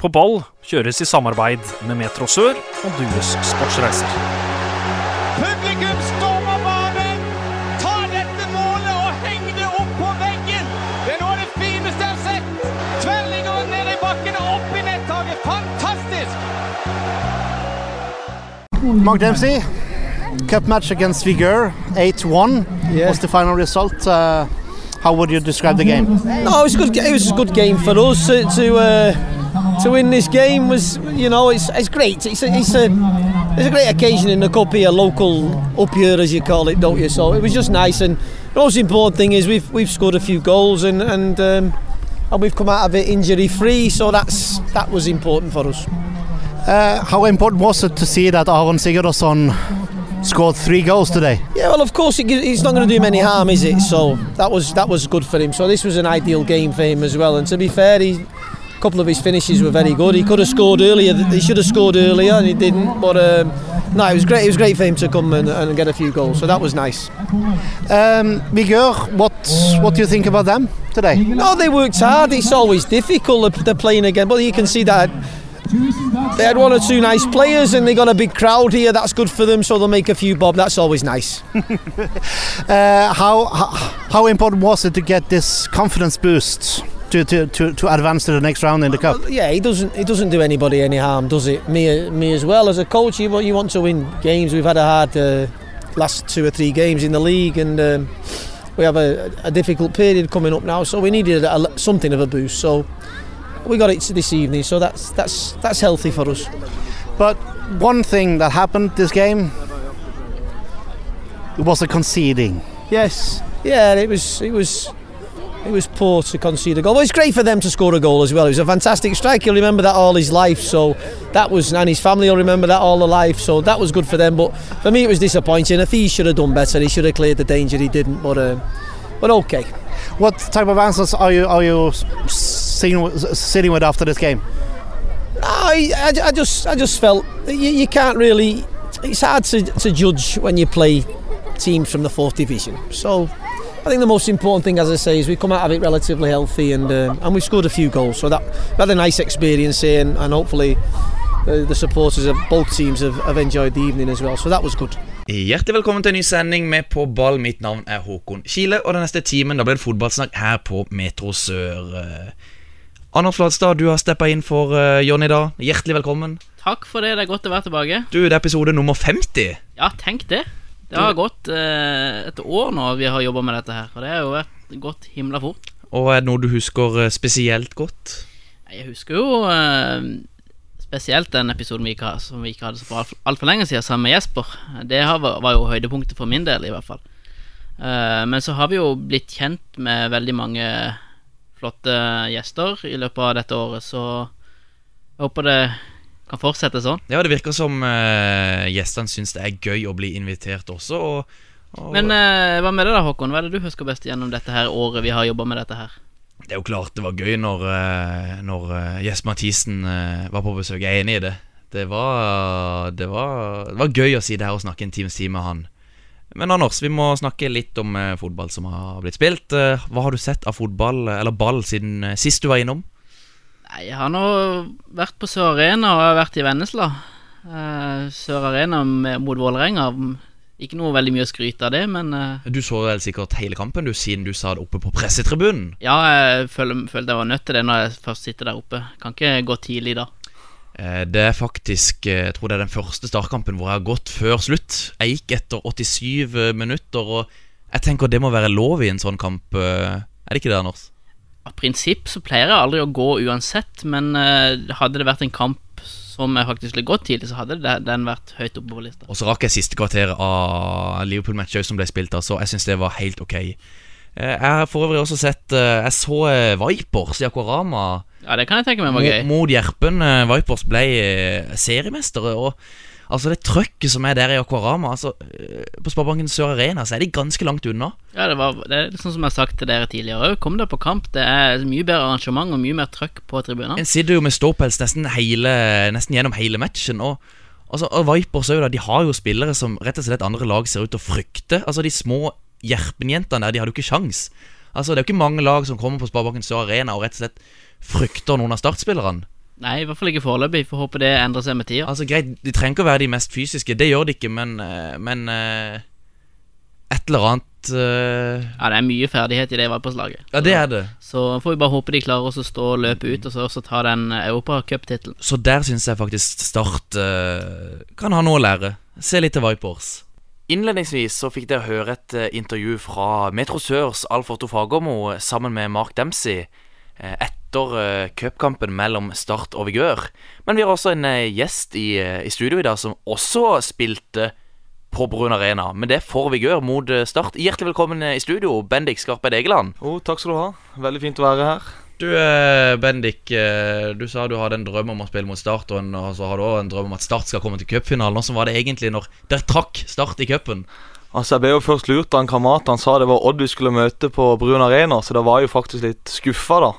På ball kjøres i samarbeid med Metro Sør og Dues Sportsreiser. Publikum stormer banen! Ta dette målet og heng det opp på veggen! Det er noe av det fineste jeg har sett! Tverrligger ned i bakken og opp i nettaket. Fantastisk! Mark Dempsey, cup match against Vigør, 8-1 Yeah. was the final result. Uh, how would you describe the game? No, it was a good. It was a good game for us to to, uh, to win this game. Was you know it's it's great. It's a, it's a it's a great occasion in the cup here, local up here as you call it, don't you? So it was just nice. And the most important thing is we've we've scored a few goals and and um, and we've come out of it injury free. So that's that was important for us. Uh, how important was it to see that Aaron Sigurdsson scored three goals today? Yeah, well, of course, it, it's not going to do him any harm, is it? So that was that was good for him. So this was an ideal game for him as well. And to be fair, he, a couple of his finishes were very good. He could have scored earlier. He should have scored earlier, and he didn't. But um, no, it was great. It was great for him to come and, and get a few goals. So that was nice. Um, Vigor, what what do you think about them today? No, they worked hard. It's always difficult. They're- playing again, but you can see that. They had one or two nice players and they got a big crowd here. That's good for them, so they'll make a few bob. That's always nice. Uh, how how important was it to get this confidence boost to, to, to, to advance to the next round in the cup? Yeah, he doesn't. He doesn't do anybody any harm, does it? Me, me as well. As a coach, you want you want to win games. We've had a hard uh, last two or three games in the league, and um, we have a, a difficult period coming up now. So we needed a, something of a boost. So we got it this evening. So that's that's that's healthy for us. But one thing that happened this game was a conceding. Yes. Yeah, it was. It was. It was poor to concede a goal. Well, it's great for them to score a goal as well. It was a fantastic strike. He'll remember that all his life. So that was, and his family will remember that all their life. So that was good for them. But for me, it was disappointing. If he should have done better, he should have cleared the danger. He didn't. But um, but okay. What type of answers are you are you sitting with, sitting with after this game? I, I, I just I just felt you, you can't really. It's hard to, to judge when you play teams from the fourth division. So I think the most important thing, as I say, is we come out of it relatively healthy and uh, and we scored a few goals. So that we had a nice experience here, and, and hopefully the, the supporters of both teams have, have enjoyed the evening as well. So that was good. Hjertelig velkommen til en ny sending med På ball. Mitt navn er Håkon Kile, og den neste timen da blir det fotballsnakk her på Metro Sør. Eh, Anders Flatstad, du har steppa inn for uh, Jonny da. Hjertelig velkommen. Takk for det, det er godt å være tilbake. Du, det er episode nummer 50. Ja, tenk det. Det har gått eh, et år nå vi har jobba med dette her, og det har jo vært gått himla fort. Og er det noe du husker eh, spesielt godt? Jeg husker jo eh, spesielt den episoden vi ikke, som vi ikke hadde for altfor alt for lenge siden, sammen med Jesper. Det har, var jo høydepunktet for min del, i hvert fall. Eh, men så har vi jo blitt kjent med veldig mange flotte gjester i løpet av dette året, så jeg håper det kan fortsette sånn. Ja, det virker som uh, gjestene syns det er gøy å bli invitert også. Og, og Men uh, hva med det da, Håkon? Hva er det du husker best gjennom dette her året vi har jobba med dette her? det er jo klart det var gøy når, eh, når Jesper Mathisen var på besøk. Jeg er enig i det. Det var, det, var, det var gøy å si det her og snakke en times tid med han. Men Anders, vi må snakke litt om fotball som har blitt spilt. Hva har du sett av fotball, eller ball, siden sist du var innom? Nei, Jeg har nå vært på Sør Arena og jeg har vært i Vennesla. Eh, Sør Arena mot Vålerenga. Ikke noe veldig mye å skryte av det, men eh, Du så vel sikkert hele kampen, du, siden du sa det oppe på pressetribunen. ja, jeg føl følte jeg var nødt til det når jeg først sitter der oppe. Kan ikke gå tidlig da. Eh, Det er faktisk Jeg tror det er den første startkampen hvor jeg har gått før slutt. Jeg gikk etter 87 minutter, og jeg tenker det må være lov i en sånn kamp. Er det ikke det, Anders? Av prinsipp så pleier jeg aldri å gå uansett, men uh, hadde det vært en kamp som jeg faktisk ville gått tidlig, så hadde det, den vært høyt oppe på lista. Og så rakk jeg siste kvarter av Liverpool-matchet som ble spilt, så jeg syns det var helt ok. Eh, Jeg har for øvrig også sett eh, Jeg så Vipers i Aquarama Ja, det kan jeg tenke meg var gøy. mot Gjerpen. Vipers ble seriemestere, og altså det trøkket som er der i Aquarama altså, eh, På Sparebanken Sør Arena så er de ganske langt unna. Ja, det, var, det er sånn som jeg har sagt til dere tidligere òg. Kom deg på kamp. Det er mye bedre arrangement og mye mer trøkk på tribunene. En sitter jo med ståpels nesten, hele, nesten gjennom hele matchen. Og, altså, og Vipers da, de har jo spillere som rett og slett andre lag ser ut til å frykte. Altså De små Gjerpen-jentene der, de hadde jo ikke sjans Altså Det er jo ikke mange lag som kommer på Sparebanken Sør Arena og rett og slett frykter noen av startspillerne. Nei, i hvert fall ikke foreløpig. Får håpe det endrer seg med tida. Altså greit, De trenger ikke å være de mest fysiske, det gjør de ikke, men, eh, men eh, et eller annet uh... Ja, det er mye ferdighet i det valgpåslaget. Ja, det er det. Så får vi bare håpe de klarer å stå og løpe ut, og så også ta den Europacuptittelen. Så der syns jeg faktisk Start uh, kan ha noe å lære. Se litt til Vipers. Innledningsvis så fikk dere høre et intervju fra Metro Sørs Alf Otto Fagermo sammen med Mark Dempsey etter eh, cupkampen mellom Start og Vigør. Men vi har også en eh, gjest i, eh, i studio i dag som også spilte på Brun Arena. Men det får Vigør mot eh, Start. Hjertelig velkommen eh, i studio, Bendik Skarpeid Egeland. Oh, takk skal du ha. Veldig fint å være her. Du, eh, Bendik, eh, du sa du hadde en drøm om å spille mot Start, og, så har du også en drøm om at Start skal komme til cupfinalen. Hvordan var det egentlig når dere trakk Start i cupen? Altså, Jeg ble jo først lurt av en kamerat. Han sa det var Odd vi skulle møte på Brun Arena, så da var jeg jo faktisk litt skuffa, da.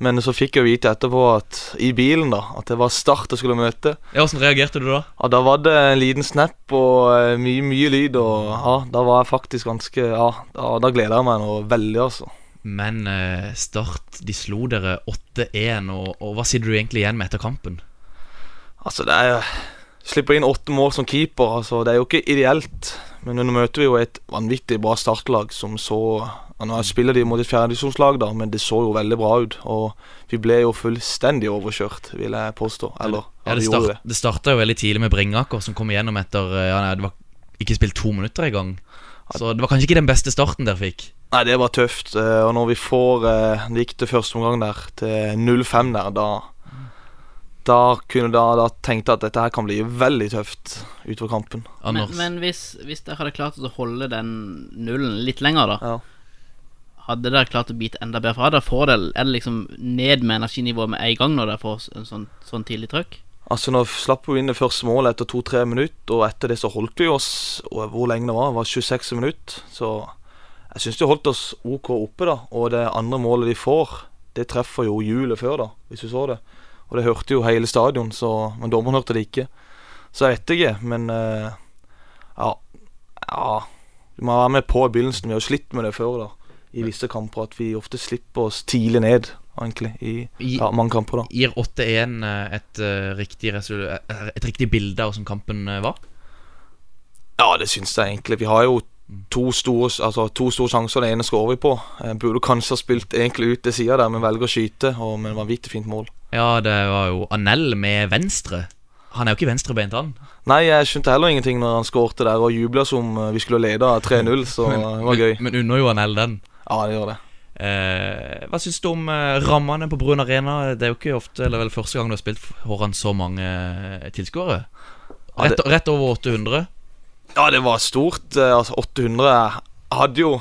Men så fikk jeg vite etterpå at i bilen da at det var Start jeg skulle møte. Ja, Hvordan reagerte du da? Ja, Da var det en liten snap og eh, mye, mye lyd, og ja, da var jeg faktisk ganske Ja, da, da gleda jeg meg noe veldig, altså. Men eh, Start de slo dere 8-1, og, og hva sitter du egentlig igjen med etter kampen? Altså, det er Slipper inn åtte mål som keeper, altså. Det er jo ikke ideelt. Men nå møter vi jo et vanvittig bra startlag som så Nå spiller de mot et fjerdedivisjonslag, da, men det så jo veldig bra ut. Og vi ble jo fullstendig overkjørt, vil jeg påstå. Eller Ja, det, vi gjorde start, det starta jo veldig tidlig med Bringaker, som kom igjennom etter eh, ja, nei, Det var ikke spilt to minutter engang. Så det var kanskje ikke den beste starten dere fikk. Nei, det var tøft. eh, Og når vi får eh, Det gikk til første omgang der, til 0-5 der, da da, kunne, da, da tenkte jeg at dette her kan bli veldig tøft utover kampen. Men, men hvis, hvis dere hadde klart å holde den nullen litt lenger, da, Ja. Hadde dere klart å bite enda bedre fra? Dere får dere, er det liksom ned med energinivået med en gang når dere får en sånn, sånn tidlig trøkk? Altså Nå slapp vi inn det første målet etter to-tre minutter, og etter det så holdt vi oss og hvor lenge det var. Det var 26 minutter. Så jeg syns de holdt oss OK oppe, da. Og det andre målet de får, det treffer jo hjulet før, da, hvis du så det. Og det hørte jo hele stadion, så, men dommeren hørte det ikke. Så jeg vet ikke, men eh, ja, ja Du må være med på i begynnelsen. Vi har jo slitt med det før, da. I visse kamper. At vi ofte slipper oss tidlig ned, egentlig. I I- ja, mange kamper, da. Gir 8-1 eh, et, eh, riktig eh, et riktig bilde av hvordan kampen var? Ja, det syns jeg egentlig. Vi har jo to store, altså, to store sjanser. Den ene skårer vi på. Jeg burde kanskje ha spilt egentlig ut til sida der, men velger å skyte. Og et vanvittig fint mål. Ja, det var jo Anel med venstre. Han er jo ikke venstrebeint, han. Nei, jeg skjønte heller ingenting når han skårte der og jubla som vi skulle lede 3-0, så det var gøy. Men, men unner jo Anel den. Ja, det gjør det. Eh, hva syns du om eh, rammene på Brun Arena? Det er jo ikke ofte, eller vel første gang du har spilt foran så mange eh, tilskuere. Ja, det- Rett, rett over 800. Ja, det var stort. eh, Altså, 800 Jeg hadde jo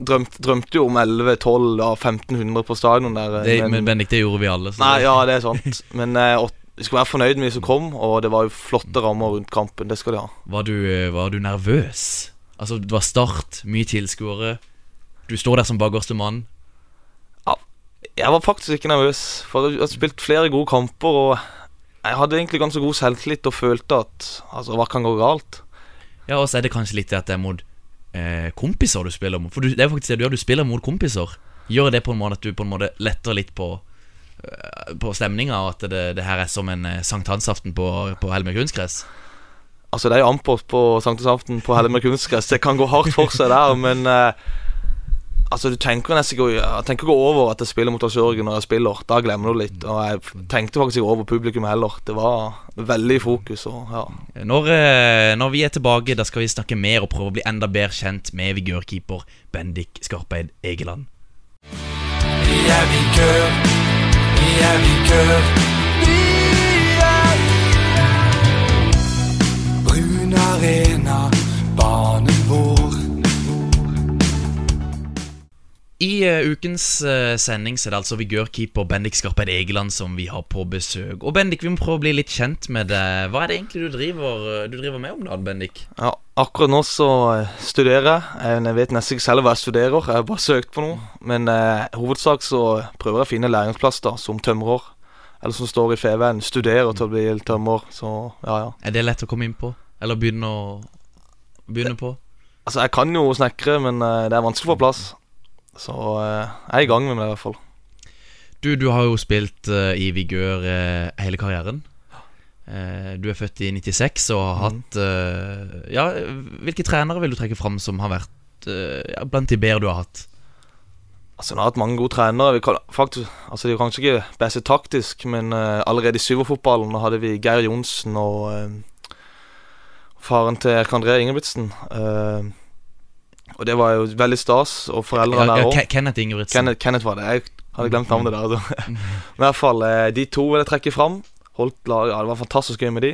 drømt, drømte jo om 11-12 og 1500 på stadion der. eh, Det, men- men Bendik, det gjorde vi alle. så Nei, det- ja, det er sant. Men eh, vi skal være fornøyd med de som kom, og det var jo flotte rammer rundt kampen. Det skal de ha. Var du, var du nervøs? Altså, det var start, mye tilskuere. Du står der som bakerste mann. Ja, Jeg var faktisk ikke nervøs, for jeg har spilt flere gode kamper, og jeg hadde egentlig ganske god selvtillit og følte at Altså, hva kan gå galt? Ja, og så er det kanskje litt at det er mot eh, kompiser du spiller mot. For du, det er faktisk det du gjør, du spiller mot kompiser. Gjør det på en måte at du på en måte letter litt på eh, På stemninga, og at det, det her er som en eh, sankthansaften på, på Helmer kunstgress? Altså, det er jo amper på sankthansaften på Helmer kunstgress. Det kan gå hardt for seg der, men eh, Altså, du tenker nesten ikke Jeg tenker ikke over at jeg spiller mot Lars Jørgen når jeg spiller. Da glemmer du litt. Og jeg tenkte faktisk ikke over publikum heller. Det var veldig i fokus. Og ja. Når, eh, når vi er tilbake, da skal vi snakke mer og prøve å bli enda bedre kjent med vigørkeeper Bendik Skarpeid Egeland. Vi er vigør, vi er vigør. Vi er Brun arena, banen I uh, ukens uh, sending så er det altså vigørkeeper Bendik Skarpeid Egeland som vi har på besøk. Og Bendik, vi må prøve å bli litt kjent med deg. Hva er det egentlig du driver, eh, du driver med om dagen, Bendik? Ja, akkurat nå så studerer jeg. Jeg vet nesten ikke selv hva jeg studerer. Jeg har bare søkt på noe. Men uh, hovedsak så prøver jeg å finne læringsplass da, som tømrer. Eller som står i FVN. Studerer til å bli tømrer. Så ja, ja. Er det lett å komme inn på? Eller begynne å Begynne på? Altså, jeg kan jo snekre, men det er vanskelig å få plass. Så eh, jeg er i gang med det, i hvert fall. Du, du har jo spilt eh, i Vigør eh, hele karrieren. Eh, du er født i 96 og har hatt eh, Ja, hvilke trenere vil du trekke fram som har vært eh, ja, blant de bedre du har hatt? Altså, Han har hatt mange gode trenere. Vi kan, faktisk, altså, de er kanskje ikke best taktisk, men uh, allerede i syverfotballen hadde vi Geir Johnsen og uh, faren til Erk André Ingebrigtsen. Eh, og det var jo veldig stas. Og foreldrene Ja, der ja, òg. Ke- Kenneth Ingebrigtsen. Kenneth, Kenneth var det. Jeg hadde glemt navnet der. Altså. Men i hvert fall, eh, de to vil jeg trekke fram. Holdt lag, ja, Det var fantastisk gøy med de.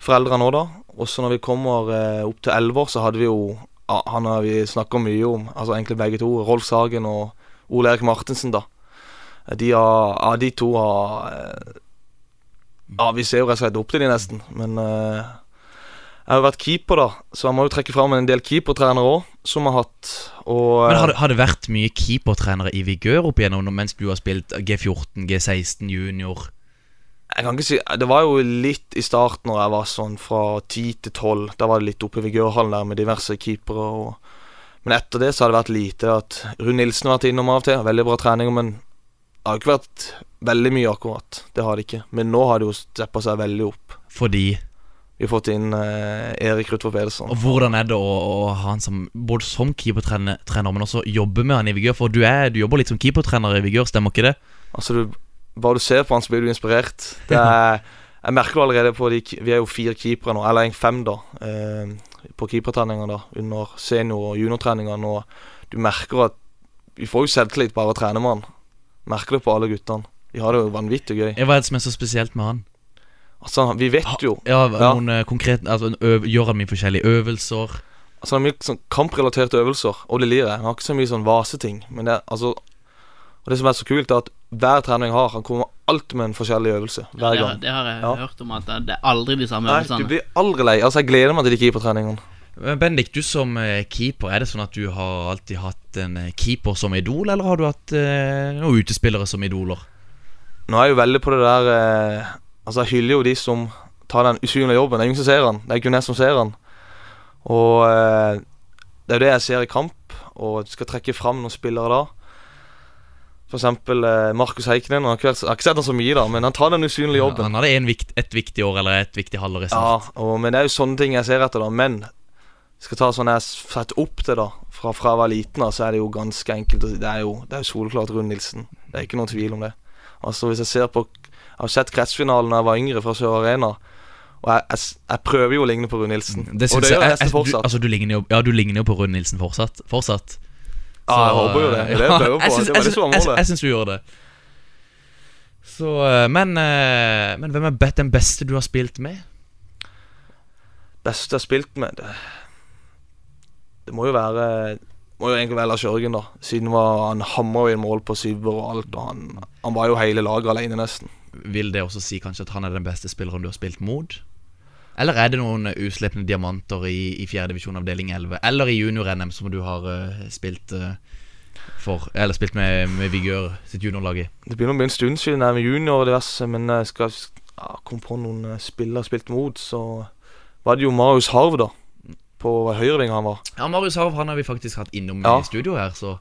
Foreldrene òg, da. Og så når vi kommer eh, opp til elleve år, så hadde vi jo ja, Han har vi snakka mye om, altså egentlig begge to. Rolf Sagen og Ole Erik Martensen, da. Eh, De, har, ja, de to har Ja, vi ser jo rett og slett opp til de nesten, men eh, jeg har jo vært keeper, da, så jeg må jo trekke fram en del keepertrenere òg, som har hatt. Og, Men eh, har det, har det vært mye keepertrenere i Vigør opp igjennom mens du har spilt G14, G16, junior? Jeg kan ikke si Det var jo litt i starten når jeg var sånn fra 10 til 12. Da var det litt oppe i Vigørhallen der med diverse keepere. Og, men etter det så har det vært lite. At Rune Nilsen har vært innom av og til. Veldig bra treninger, men det har ikke vært veldig mye akkurat. Det har det ikke. Men nå har det jo steppa seg veldig opp. Fordi Vi har fått inn eh, Erik Rutvold Pedersen. Og hvordan er det å, å ha han som både som keepertrener, trener, men også jobbe med han i Vigør? For du, er, du jobber litt som keepertrener i Vigør, stemmer ikke det? Altså du, Bare du ser på han, så blir du inspirert. Det er, jeg merker det allerede på de Vi er jo fire keepere nå, eller fem, da. Eh, på keepertreninga under senior- og juniortreningene. Og du merker at vi får jo selvtillit bare av å trene med han. Merker det på alle guttene. De har det jo vanvittig gøy. Hva er det som er så spesielt med han? Altså, Vi vet jo Ja, Ja. noen ja. konkrete altså, Gjør han mye forskjellige øvelser? Altså, det er mye sånn kamprelaterte øvelser, og det lirer. Han har ikke så mye sånn vaseting. Men det, altså Og det som er så kult, er at hver trening jeg har, han kommer alltid med en forskjellig øvelse. Hver Det, har- gang. det har jeg Ja. hørt om, at det er aldri de samme Nei, du blir aldri lei. Altså, jeg gleder meg til de keepertreningene. Men Bendik, du som eh, keeper, er det sånn at du har alltid hatt en eh, keeper som idol, eller har du hatt eh, noen utespillere som idoler? Nå er jeg jo veldig på det der eh, Altså, jeg hyller jo de som tar den usynlige jobben. Det er ingen som ser han. Det er kun jeg som ser han. Og eh, det er jo det jeg ser i kamp, og skal trekke fram noen spillere da. Eksempel eh, Markus Heiknen. Han har ikke jeg har ikke sett han så mye, da, men han tar den usynlige jobben. Han hadde vikt, et viktig år eller et viktig halvår i Ja, og, men det er jo sånne ting jeg ser etter, da. Men skal ta sånn jeg setter opp til, da, fra, fra jeg var liten, da, så er det jo ganske enkelt. Det er jo, det er jo soleklart Rund Nilsen. Det er ikke noen tvil om det. Altså Hvis jeg ser på Jeg har sett kretsfinalen da jeg var yngre, fra Sør Arena. Og jeg, jeg, jeg prøver jo å ligne på Rune Nilsen. Det og det gjør jeg, jeg jeg, du, fortsatt. altså, du ligner jo, ja, du ligner jo på Rune Nilsen fortsatt. fortsatt. ja, jeg håper jo det. Det er jeg på. Synes, det var det som var jeg- målet. Jeg syns du gjør det. Så, eh, men, eh, men hvem er den beste du har spilt med? Beste jeg har spilt med Det, det må jo være må jo egentlig være Lars Jørgen, da. Siden var, han hamra jo inn mål på syver og alt. Og han, han var jo hele laget alene, nesten. Vil det også si kanskje at han er den beste spilleren du har spilt mot? Eller er det noen eh, diamanter i, i 4. divisjon avdeling 11? Eller i junior-NM som du har uh, spilt uh, for Eller spilt med, med Vigør sitt juniorlag i? Det begynner å bli en stund siden jeg er med junior og diverse, men jeg skal ja, komme på noen eh, spillere spilt mot, så var det jo Marius Harv, da. På høyreving han var. Ja, Marius Harv han har vi faktisk hatt innom Ja. i studio her, så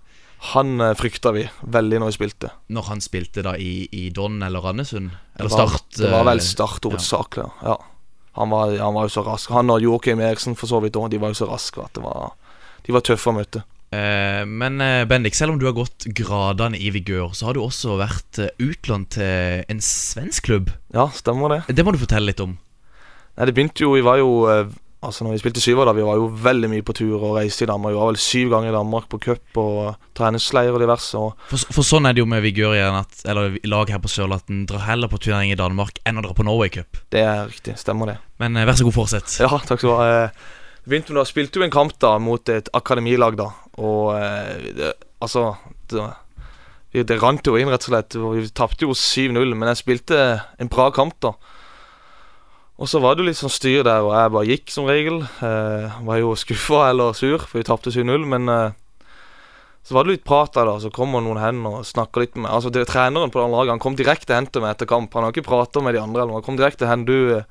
Han eh, frykta vi veldig når vi spilte. når han spilte da i, i Don eller Randesund Eller det var, Start Det var vel eh, Start hovedsakelig, ja. Han var, han var jo så rask. Han og Joakim Eriksen for så vidt òg, de var jo så raske at det var De var tøffe å møte. Eh, men eh, Bendik, selv om du har gått gradene i Vigør, så har du også vært utlånt til en svensk klubb. Ja, stemmer det. Det må du fortelle litt om. Nei, det begynte jo Vi var jo Altså når vi spilte syver, da, vi var jo veldig mye på tur og reiste i Danmark. Vi var vel syv ganger i Danmark på cup og treningsleir og diverse. Og For, for sånn er det jo med Vigør igjen, at, eller lag her på Sørlandet, drar heller på turnering i Danmark enn å dra på Norway Cup. det er riktig. Stemmer det. Men eh, vær så god, fortsett. Ja, takk skal du ha. Eh, begynte med da, spilte jo en kamp da mot et akademilag, da. Og eh, det, altså det, det rant jo inn, rett og slett. Vi tapte jo 7-0, men jeg spilte en bra kamp, da. Og så var det jo litt sånn styr der, og jeg bare gikk som regel. Eh, var jo skuffa eller sur, for vi tapte 7-0, men eh, så var det litt prat der, da. Så kommer noen hen og snakker litt med meg. Altså, det, Treneren på det laget Han kom direkte hen til meg etter kamp. Han har ikke prata med de andre. Eller noe. Han kom direkte hen. Du, eh,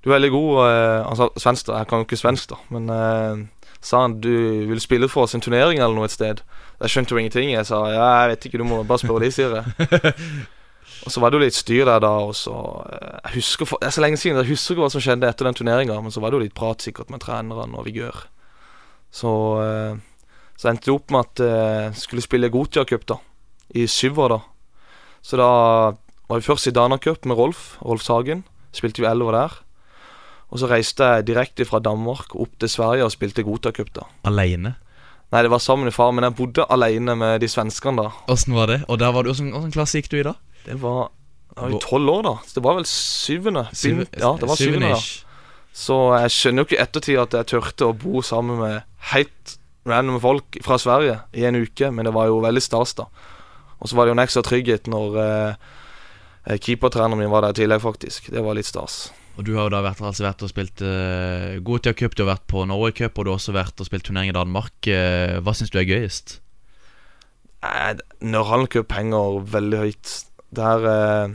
du er veldig god. Eh, han sa svensk, da. Jeg kan jo ikke svensk, da. Men eh, sa han du vil spille for oss en turnering eller noe et sted. Jeg skjønte jo ingenting. Jeg sa ja, jeg vet ikke, du må bare spørre de, sier jeg. Og så var det jo litt styr der da, og så eh, Jeg husker for, Det er så lenge siden, jeg husker ikke hva som skjedde etter den turneringa, men så var det jo litt prat sikkert med trenerne og Vigør. Så eh, Så endte det opp med at jeg skulle spille Gotia Cup, da. I syver, da. Så da var vi først i Dana Cup med Rolf, Rolf Sagen. Spilte vi elver der. Og så reiste jeg direkte fra Danmark opp til Sverige og spilte Gotia Cup, da. Aleine. Nei, det var sammen med far, men jeg bodde alene med de svenskene da. Åssen var det? Og der var du, Hvordan åssen klasse gikk du i da? Det var i var jo tolv år, da. Så det var vel syvende. Syv- ja, det var syvende, syvende-ish. Så jeg skjønner jo ikke i ettertid at jeg turte å bo sammen med helt random folk fra Sverige i en uke, men det var jo veldig stas, da. Og så var det jo en ekstra trygghet når eh, eh, keepertreneren min var der i tillegg, faktisk. Det var litt stas. Og du har jo da vært, altså vært og spilt uh, Gotia Cup, du har vært på Norway Cup, og du har også vært og spilt turnering i Danmark. Uh, hva syns du er gøyest? Eh, Nørhallen Cup henger veldig høyt. Det er eh,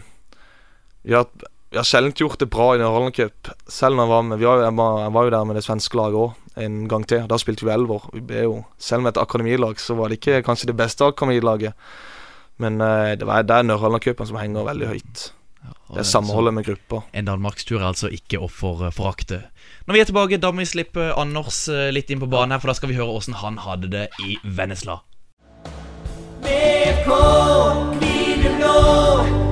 vi, har, vi har sjelden gjort det bra i Holland Cup. Selv når jeg var med vi var, jeg, var, jeg var jo der med det svenske laget òg en gang til. Da spilte vi elver. Vi ble jo, selv med et akademilag så var det ikke kanskje det beste akademilaget. Men eh, det, var, det er Nørhallen Cupen som henger veldig høyt. Ja, Det er samholdet med gruppa. En danmarkstur er altså ikke å for, forakte. Når vi er tilbake, da må vi slippe Anders eh, litt inn på banen her, for da skal vi høre åssen han hadde det i Vennesla. VK, know.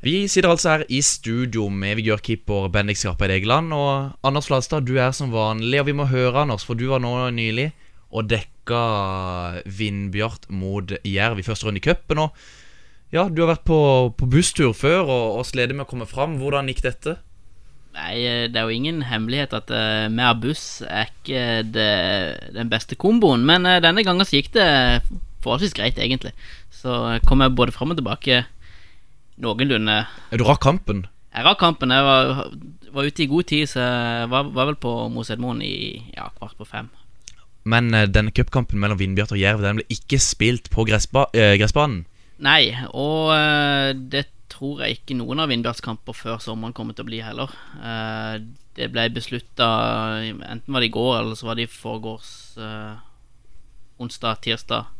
Vi sitter altså her i studio med vigørkeeper Bendik Skarpeid Egeland. Og Anders Fladstad, du er som vanlig, og vi må høre, Anders, for du var nå nylig og dekka Vindbjart mot Jerv i første runde i cupen. Og ja, du har vært på, på busstur før og, og slitt med å komme fram. Hvordan gikk dette? Nei, eh, det er jo ingen hemmelighet at uh, mer buss er ikke det, den beste komboen. Men uh, denne gangen så gikk det forholdsvis greit, egentlig. Så eh, kom jeg både fram og tilbake noenlunde Ja, Du rakk kampen. Jeg rakk kampen. Jeg var, var ute i god tid, så jeg var, var vel på Mosedmoen i ja, kvart på fem. Men uh, denne cupkampen mellom Vindbjart og Jerv Den ble ikke spilt på gressba uh, gressbanen. Nei, og uh, det tror jeg ikke noen av Vindbjarts kamper før sommeren kommer til å bli heller. Det ble beslutta Enten var det i går, eller så var det i forgårs onsdag, tirsdag,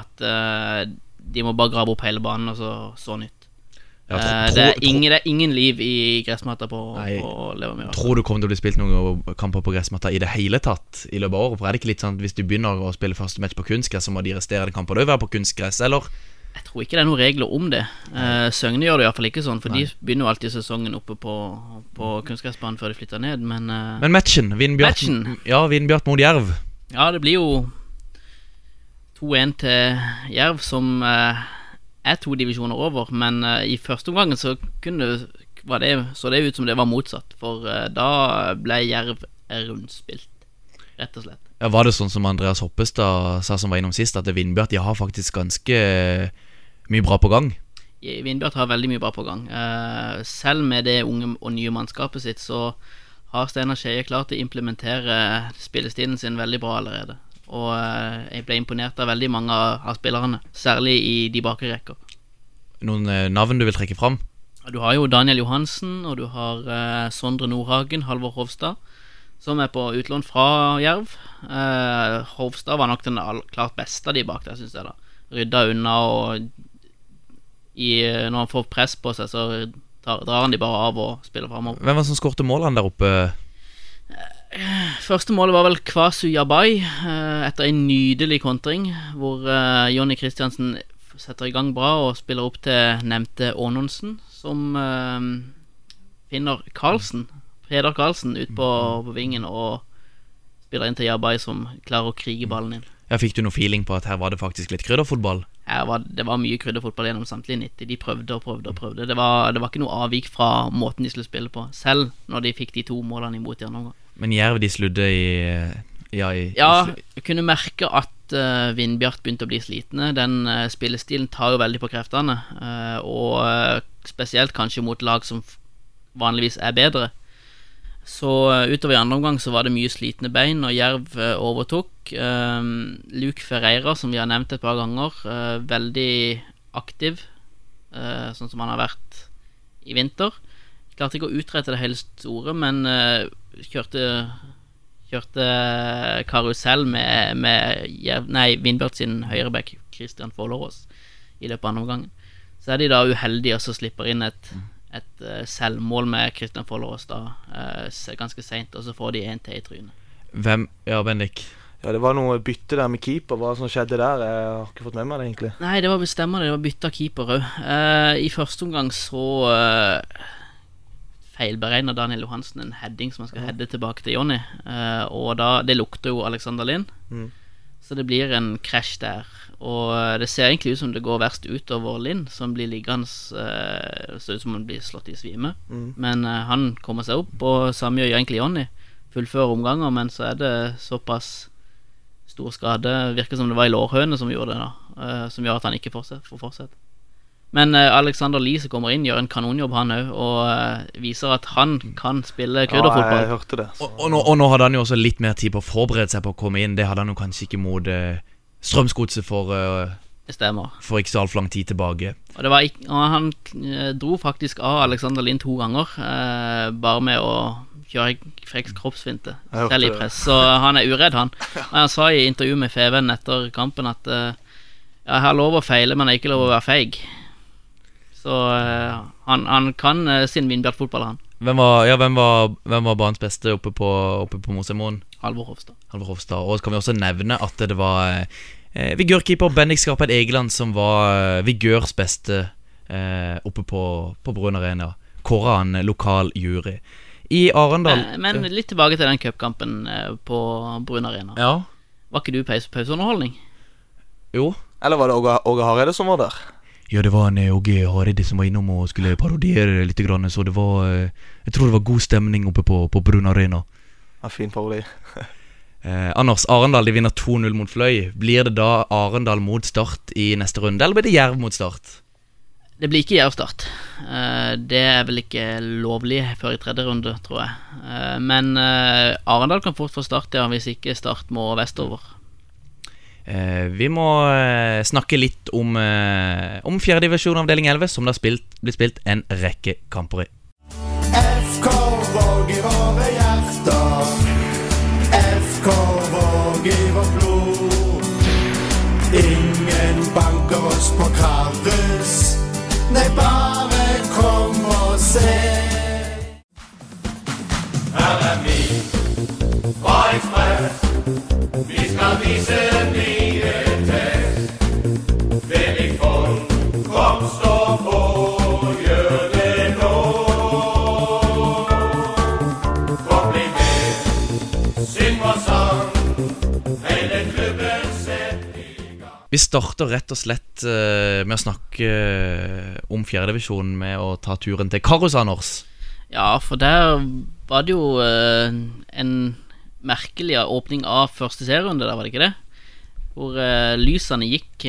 at de må bare grave opp hele banen og så så nytt. Ja, tro- Eh, tro- det, er ingen, det er ingen liv i gressmatta på, Nei. på Levermyra. Tror du kommer til å bli spilt noen kamper på gressmatta i det hele tatt i løpet av året? For er det ikke litt sånn at hvis du begynner å spille første match på kunstgress, så må de resterende kampene òg være på kunstgress, eller? Jeg tror ikke det er noen regler om det. Uh, Søgne gjør det iallfall ikke sånn, for de begynner jo alltid sesongen oppe på, på kunstgressbanen før de flytter ned, men, uh, Men matchen, Vindbjart, Matchen? Ja, Vindbjart mot Jerv. Ja, det blir jo 2-1 til Jerv, som eh, er to divisjoner over, men eh, i første omgang så det, var det, så det ut som det var motsatt, for eh, da ble Jerv rundspilt, rett og slett. Ja, Var det sånn som Andreas Hoppestad sa som var innom sist, at Vindbjart de har faktisk ganske eh, mye bra på gang? Vindbjart har veldig mye bra på gang. Selv med det unge og nye mannskapet sitt, så har Steinar Skeie klart å implementere spillestilen sin veldig bra allerede. Og eh, jeg ble imponert av veldig mange av, av spillerne, særlig i de bakre rekker. Noen eh, navn du vil trekke fram? Du har jo Daniel Johansen, og du har eh, Sondre Nordhagen, Halvor Hovstad, som er på utlån fra Jerv. Eh, Hovstad var nok den klart beste av de bak der, syns jeg. da Rydda unna, og i, eh, når han får press på seg, så tar, drar han de bare av og spiller framover. Hvem var det som skårte målene der oppe? Første målet var vel Kwasu Yabai, eh, etter en nydelig kontring, hvor eh, Jonny Kristiansen setter i gang bra og spiller opp til nevnte Ånonsen, som eh, finner Karlsen, Peder Karlsen, ut på, på vingen og spiller inn til Yabai, som klarer å krige ballen inn. Ja, Fikk du noe feeling på at her var det faktisk litt krydderfotball? Var, det var mye krydderfotball gjennom samtlige 90. De prøvde og prøvde og prøvde. Det var, det var ikke noe avvik fra måten de skulle spille på, selv når de fikk de to målene imot i andre omgang. Men Jerv de sludde i, Ja, i, Ja, i, kunne merke at uh, Vindbjart begynte å bli slitne. Den uh, spillestilen tar jo veldig på kreftene. Uh, og spesielt kanskje mot lag som vanligvis er bedre. Så utover i andre omgang så var det mye slitne bein, og Jerv overtok. Luke Ferreira, som vi har nevnt et par ganger, veldig aktiv, eh, sånn som han har vært i vinter. Klarte ikke å utrette det hele store, men kjørte Kjørte karusell med, med nei, Vindbjørn sin høyreback Christian Follerås i løpet av andre omgangen. Så er de da uheldige og så slipper inn et, et eh, selvmål med Christian Follerås da eh, ganske seint, og så får de en til i trynet. hvem Ja, Bendik. Ja, Det var noe bytte der med keeper. Hva som skjedde der? Jeg har ikke fått med meg det, egentlig. Nei, det var bestemmende. det. var var av keeper òg. I første omgang så uh, feilberegna Daniel Johansen en heading som han skal heade tilbake til Jonny. Uh, og da Det lukter jo Alexander Lind. Mm. Så det blir en krasj der. Og eh, det ser egentlig ut som det går verst utover Lind, som blir liggende uh, Ser ut som han blir slått i svime. Mm. Men uh, han kommer seg opp, og samme gjør egentlig Jonny. Fullfører omganger, men så er det såpass stor skade. Virker som det var i lårhøne som gjorde det, da. eh, som gjør at han ikke får fortsette. Men uh, Alexander Lie som kommer inn, gjør en kanonjobb, han òg, og eh, viser at han kan spille krydderfotball. Ja, jeg hørte det. Og, og, nå, og nå hadde han jo også litt mer tid på å forberede seg på å komme inn. Det hadde han jo kanskje ikke mot uh, Strømsgodset for, uh, Det stemmer. for ikke så altfor lang tid tilbake. Og, det var ikke, og han eh, dro faktisk av Alexander Lind to ganger, eh, bare med å kjøre freks kroppsfinte, selv i press. Så han er uredd, han. Og han sa i intervju med Feven etter kampen at eh, ja, jeg har lov å feile, men jeg har ikke lov å være feig. Så eh, han, han kan uh, sin Vindbjart-fotball, han. Hvem var, ja, hvem var, hvem var banens beste oppe på, oppe på Mosemoen? Halvor Hofstad. Halvor Hofstad. Og så kan vi også nevne at det var eh, vigørkeeper Bendik Skarpeid Egeland som var eh, vigørs beste eh, oppe på, på Brun Arena. Kåra han lokal jury. I Arendal Men, men litt tilbake til den cupkampen eh, på Brun Arena. Ja. Var ikke du pause, pauseunderholdning? Jo. Eller var det Åge Hareide som var der? Ja, det var en OG Hareide som var innom og skulle parodiere litt, grann, så det var eh, Jeg tror det var god stemning oppe på, på Brun Arena. Ja, fin parodi. Eh, Anders, Arendal de vinner 2-0 mot Fløy. Blir det da Arendal mot Start i neste runde, eller blir det Jerv mot Start? Det blir ikke Jerv-start. Eh, det er vel ikke lovlig før i tredje runde, tror jeg. Eh, men eh, Arendal kan fort få start, ja, hvis ikke Start må vestover. Eh, vi må eh, snakke litt om, eh, om fjerdedivisjon avdeling 11, som det har spilt, blitt spilt en rekke kamper i. FK Våg i våre hjerter. FK Våg i vårt blod. Ingen banker oss på Karus. Nei, bare kom og se. Her er vi fra Ekspress. Vi skal vise Vi starter rett og slett eh, med å snakke eh, om fjerdedivisjonen med å ta turen til Karus, Anders. Ja, for der var det jo eh, en merkelig åpning av første serierunde, der var det ikke det? Hvor lysene gikk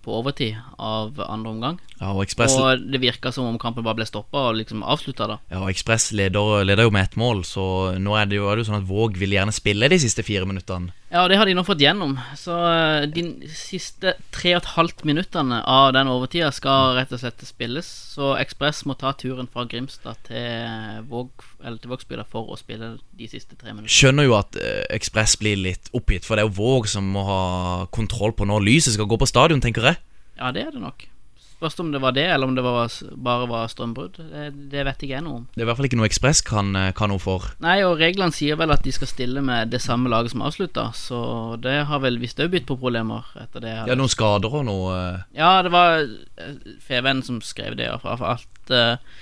på overtid av andre omgang. Ja, og Express... Og det virka som om kampen bare ble stoppa og liksom avslutta, da. ja, og Ekspress leder, leder jo med ett mål, så nå er det jo, er det jo sånn at Våg vil gjerne spille de siste fire minuttene. Ja, det har de nå fått gjennom. Så eh, de siste tre og et halvt minuttene av den overtida skal rett og slett spilles. Så Ekspress må ta turen fra Grimstad til Våg Eller til Vågsbygda for å spille de siste tre minuttene. Skjønner jo at eh, Ekspress blir litt oppgitt, for det er jo Våg som må ha kontroll på når lyset skal gå på stadion, tenker jeg. Ja, det er det nok. Spørs om det var det, eller om det var, bare var strømbrudd. Det, det vet ikke jeg noe om. Det er i hvert fall ikke noe Ekspress kan, eh, kan noe for. Nei, og reglene sier vel at de skal stille med det samme laget som avslutta, så det har vel visst òg bydd på problemer etter det. Ja, noen skader og noe eh, Ja, det var eh, Feven som skrev det, iallfall. at, eh,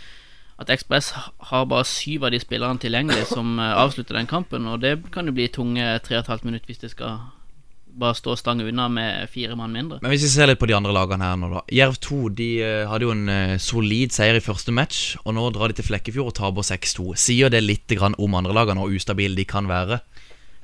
at Ekspress har bare syv av de spillerne tilgjengelig som avslutter den kampen, og det kan jo bli tunge tre og et halvt minutt hvis det skal bare stå stang unna med fire mann mindre. Men hvis vi ser litt på de andre lagene her nå, da. Jerv 2 de eh, hadde jo en eh, solid seier i første match, og nå drar de til Flekkefjord og taper 6-2. Sier det litt om andre lagene og ustabile de kan være?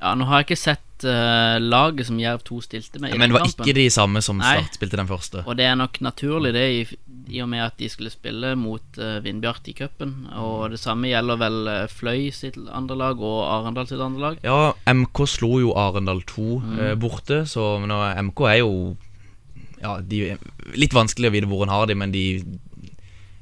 Ja, Nå har jeg ikke sett uh, laget som Jerv 2 stilte med. i Men det var kampen. ikke de samme som Nei. Start spilte den første. Og det er nok naturlig, det, i, i og med at de skulle spille mot uh, Vindbjart i cupen. Og det samme gjelder vel eh, Fløy sitt andre lag og Arendal sitt andre lag. Ja, MK slo jo Arendal 2 eh, borte, så men nå, MK er jo Ja, de Litt vanskelig å vite hvor en har de, men de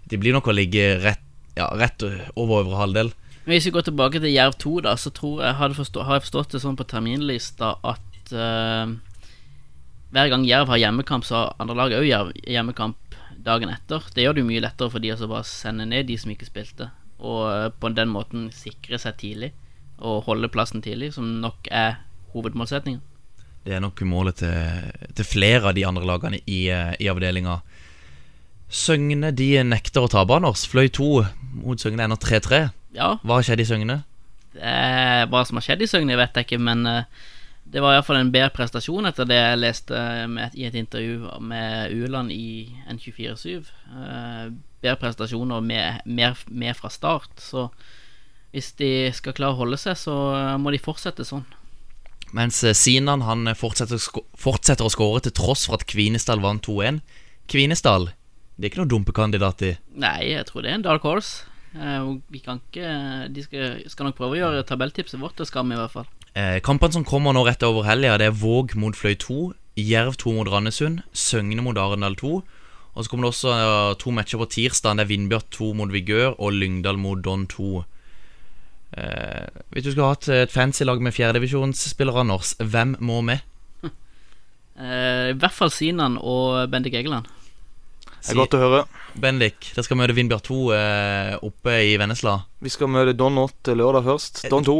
De blir nok å ligge rett, ja, rett over øvre halvdel. Men Hvis vi går tilbake til Jerv 2, da, så tror jeg, hadde forstå, har jeg forstått det sånn på terminlista at uh, hver gang Jerv har hjemmekamp, så har andre lag òg hjemmekamp dagen etter. Det gjør det jo mye lettere for de å bare sende ned de som ikke spilte, og eh, på den måten sikre seg tidlig og holde plassen tidlig, som nok er hovedmålsetningen. Det er nok målet til, til flere av de andre lagene i, eh, i avdelinga. Søgne de nekter å tape, Anders. Fløy 2 mot Søgne ender 3-3. Ja, Hva har skjedd i Søgne? er, hva som har skjedd i Søgne, vet jeg ikke, men eh, det var iallfall en bedre prestasjon etter det jeg leste med, i et intervju med Uland i N247. Uh, bedre prestasjon og mer, mer, fra start. Så hvis de skal klare å holde seg, så eh, må de fortsette sånn. Mens eh, Sinan han fortsetter, å sko- fortsetter å skåre til tross for at Kvinesdal vant 2-1. Kvinesdal det er ikke noen dumpekandidat i. Nei, jeg tror det er en dark horse. Eh, vi kan ikke De skal, skal nok prøve å gjøre tabelltipset vårt til vi i hvert fall. Eh, kampene som kommer nå rett over helga, det er Våg mot Fløy 2, Jerv 2 mot Randesund, Søgne mot Arendal 2. Og så kommer det også eh, to matcher på tirsdag. Det er Vindbjart 2 mot Vigør og Lyngdal mot Don 2. Eh, hvis du skulle hatt et fancy lag med fjerdedivisjonsspillere, Anders, hvem må med? Eh, I hvert fall Sinan og Bendik Egeland. Det er godt å høre. Bendik, dere skal møte Vindbjart 2 eh, oppe i Vennesla. Vi skal møte Don 8 lørdag først. Don 2.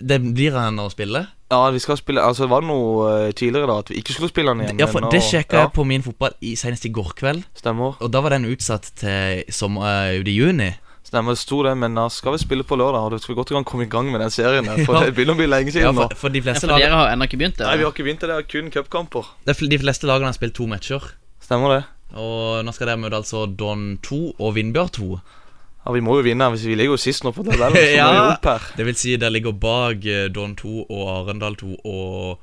Det blir han å spille? Ja, vi skal spille Altså, var det noe eh, tidligere da at vi ikke skulle spille den igjen. Ja, for men Det nå- sjekka ja, jeg på min fotball i, senest i går kveld. Stemmer. Og da var den utsatt til sommer, eh, ut i juni. Stemmer, det sto det, men da skal vi spille på lørdag. Og det skal vi godt i gang komme i gang med den serien. For Ja. det begynner å bli lenge Ja, siden for, nå. for de Ja, fleste for dere har ennå ikke begynt? det? Nei, vi har ikke begynt, det er kun cupkamper. de fleste lagene har spilt to matcher. Stemmer det? Og nå skal dere møte altså Don 2 og Vindbjørn 2. Ja, Vi må jo vinne. hvis Vi ligger jo sist nå på tabellen, så må Ja. Det vil si dere ligger bak eh, Don 2 og Arendal 2 og,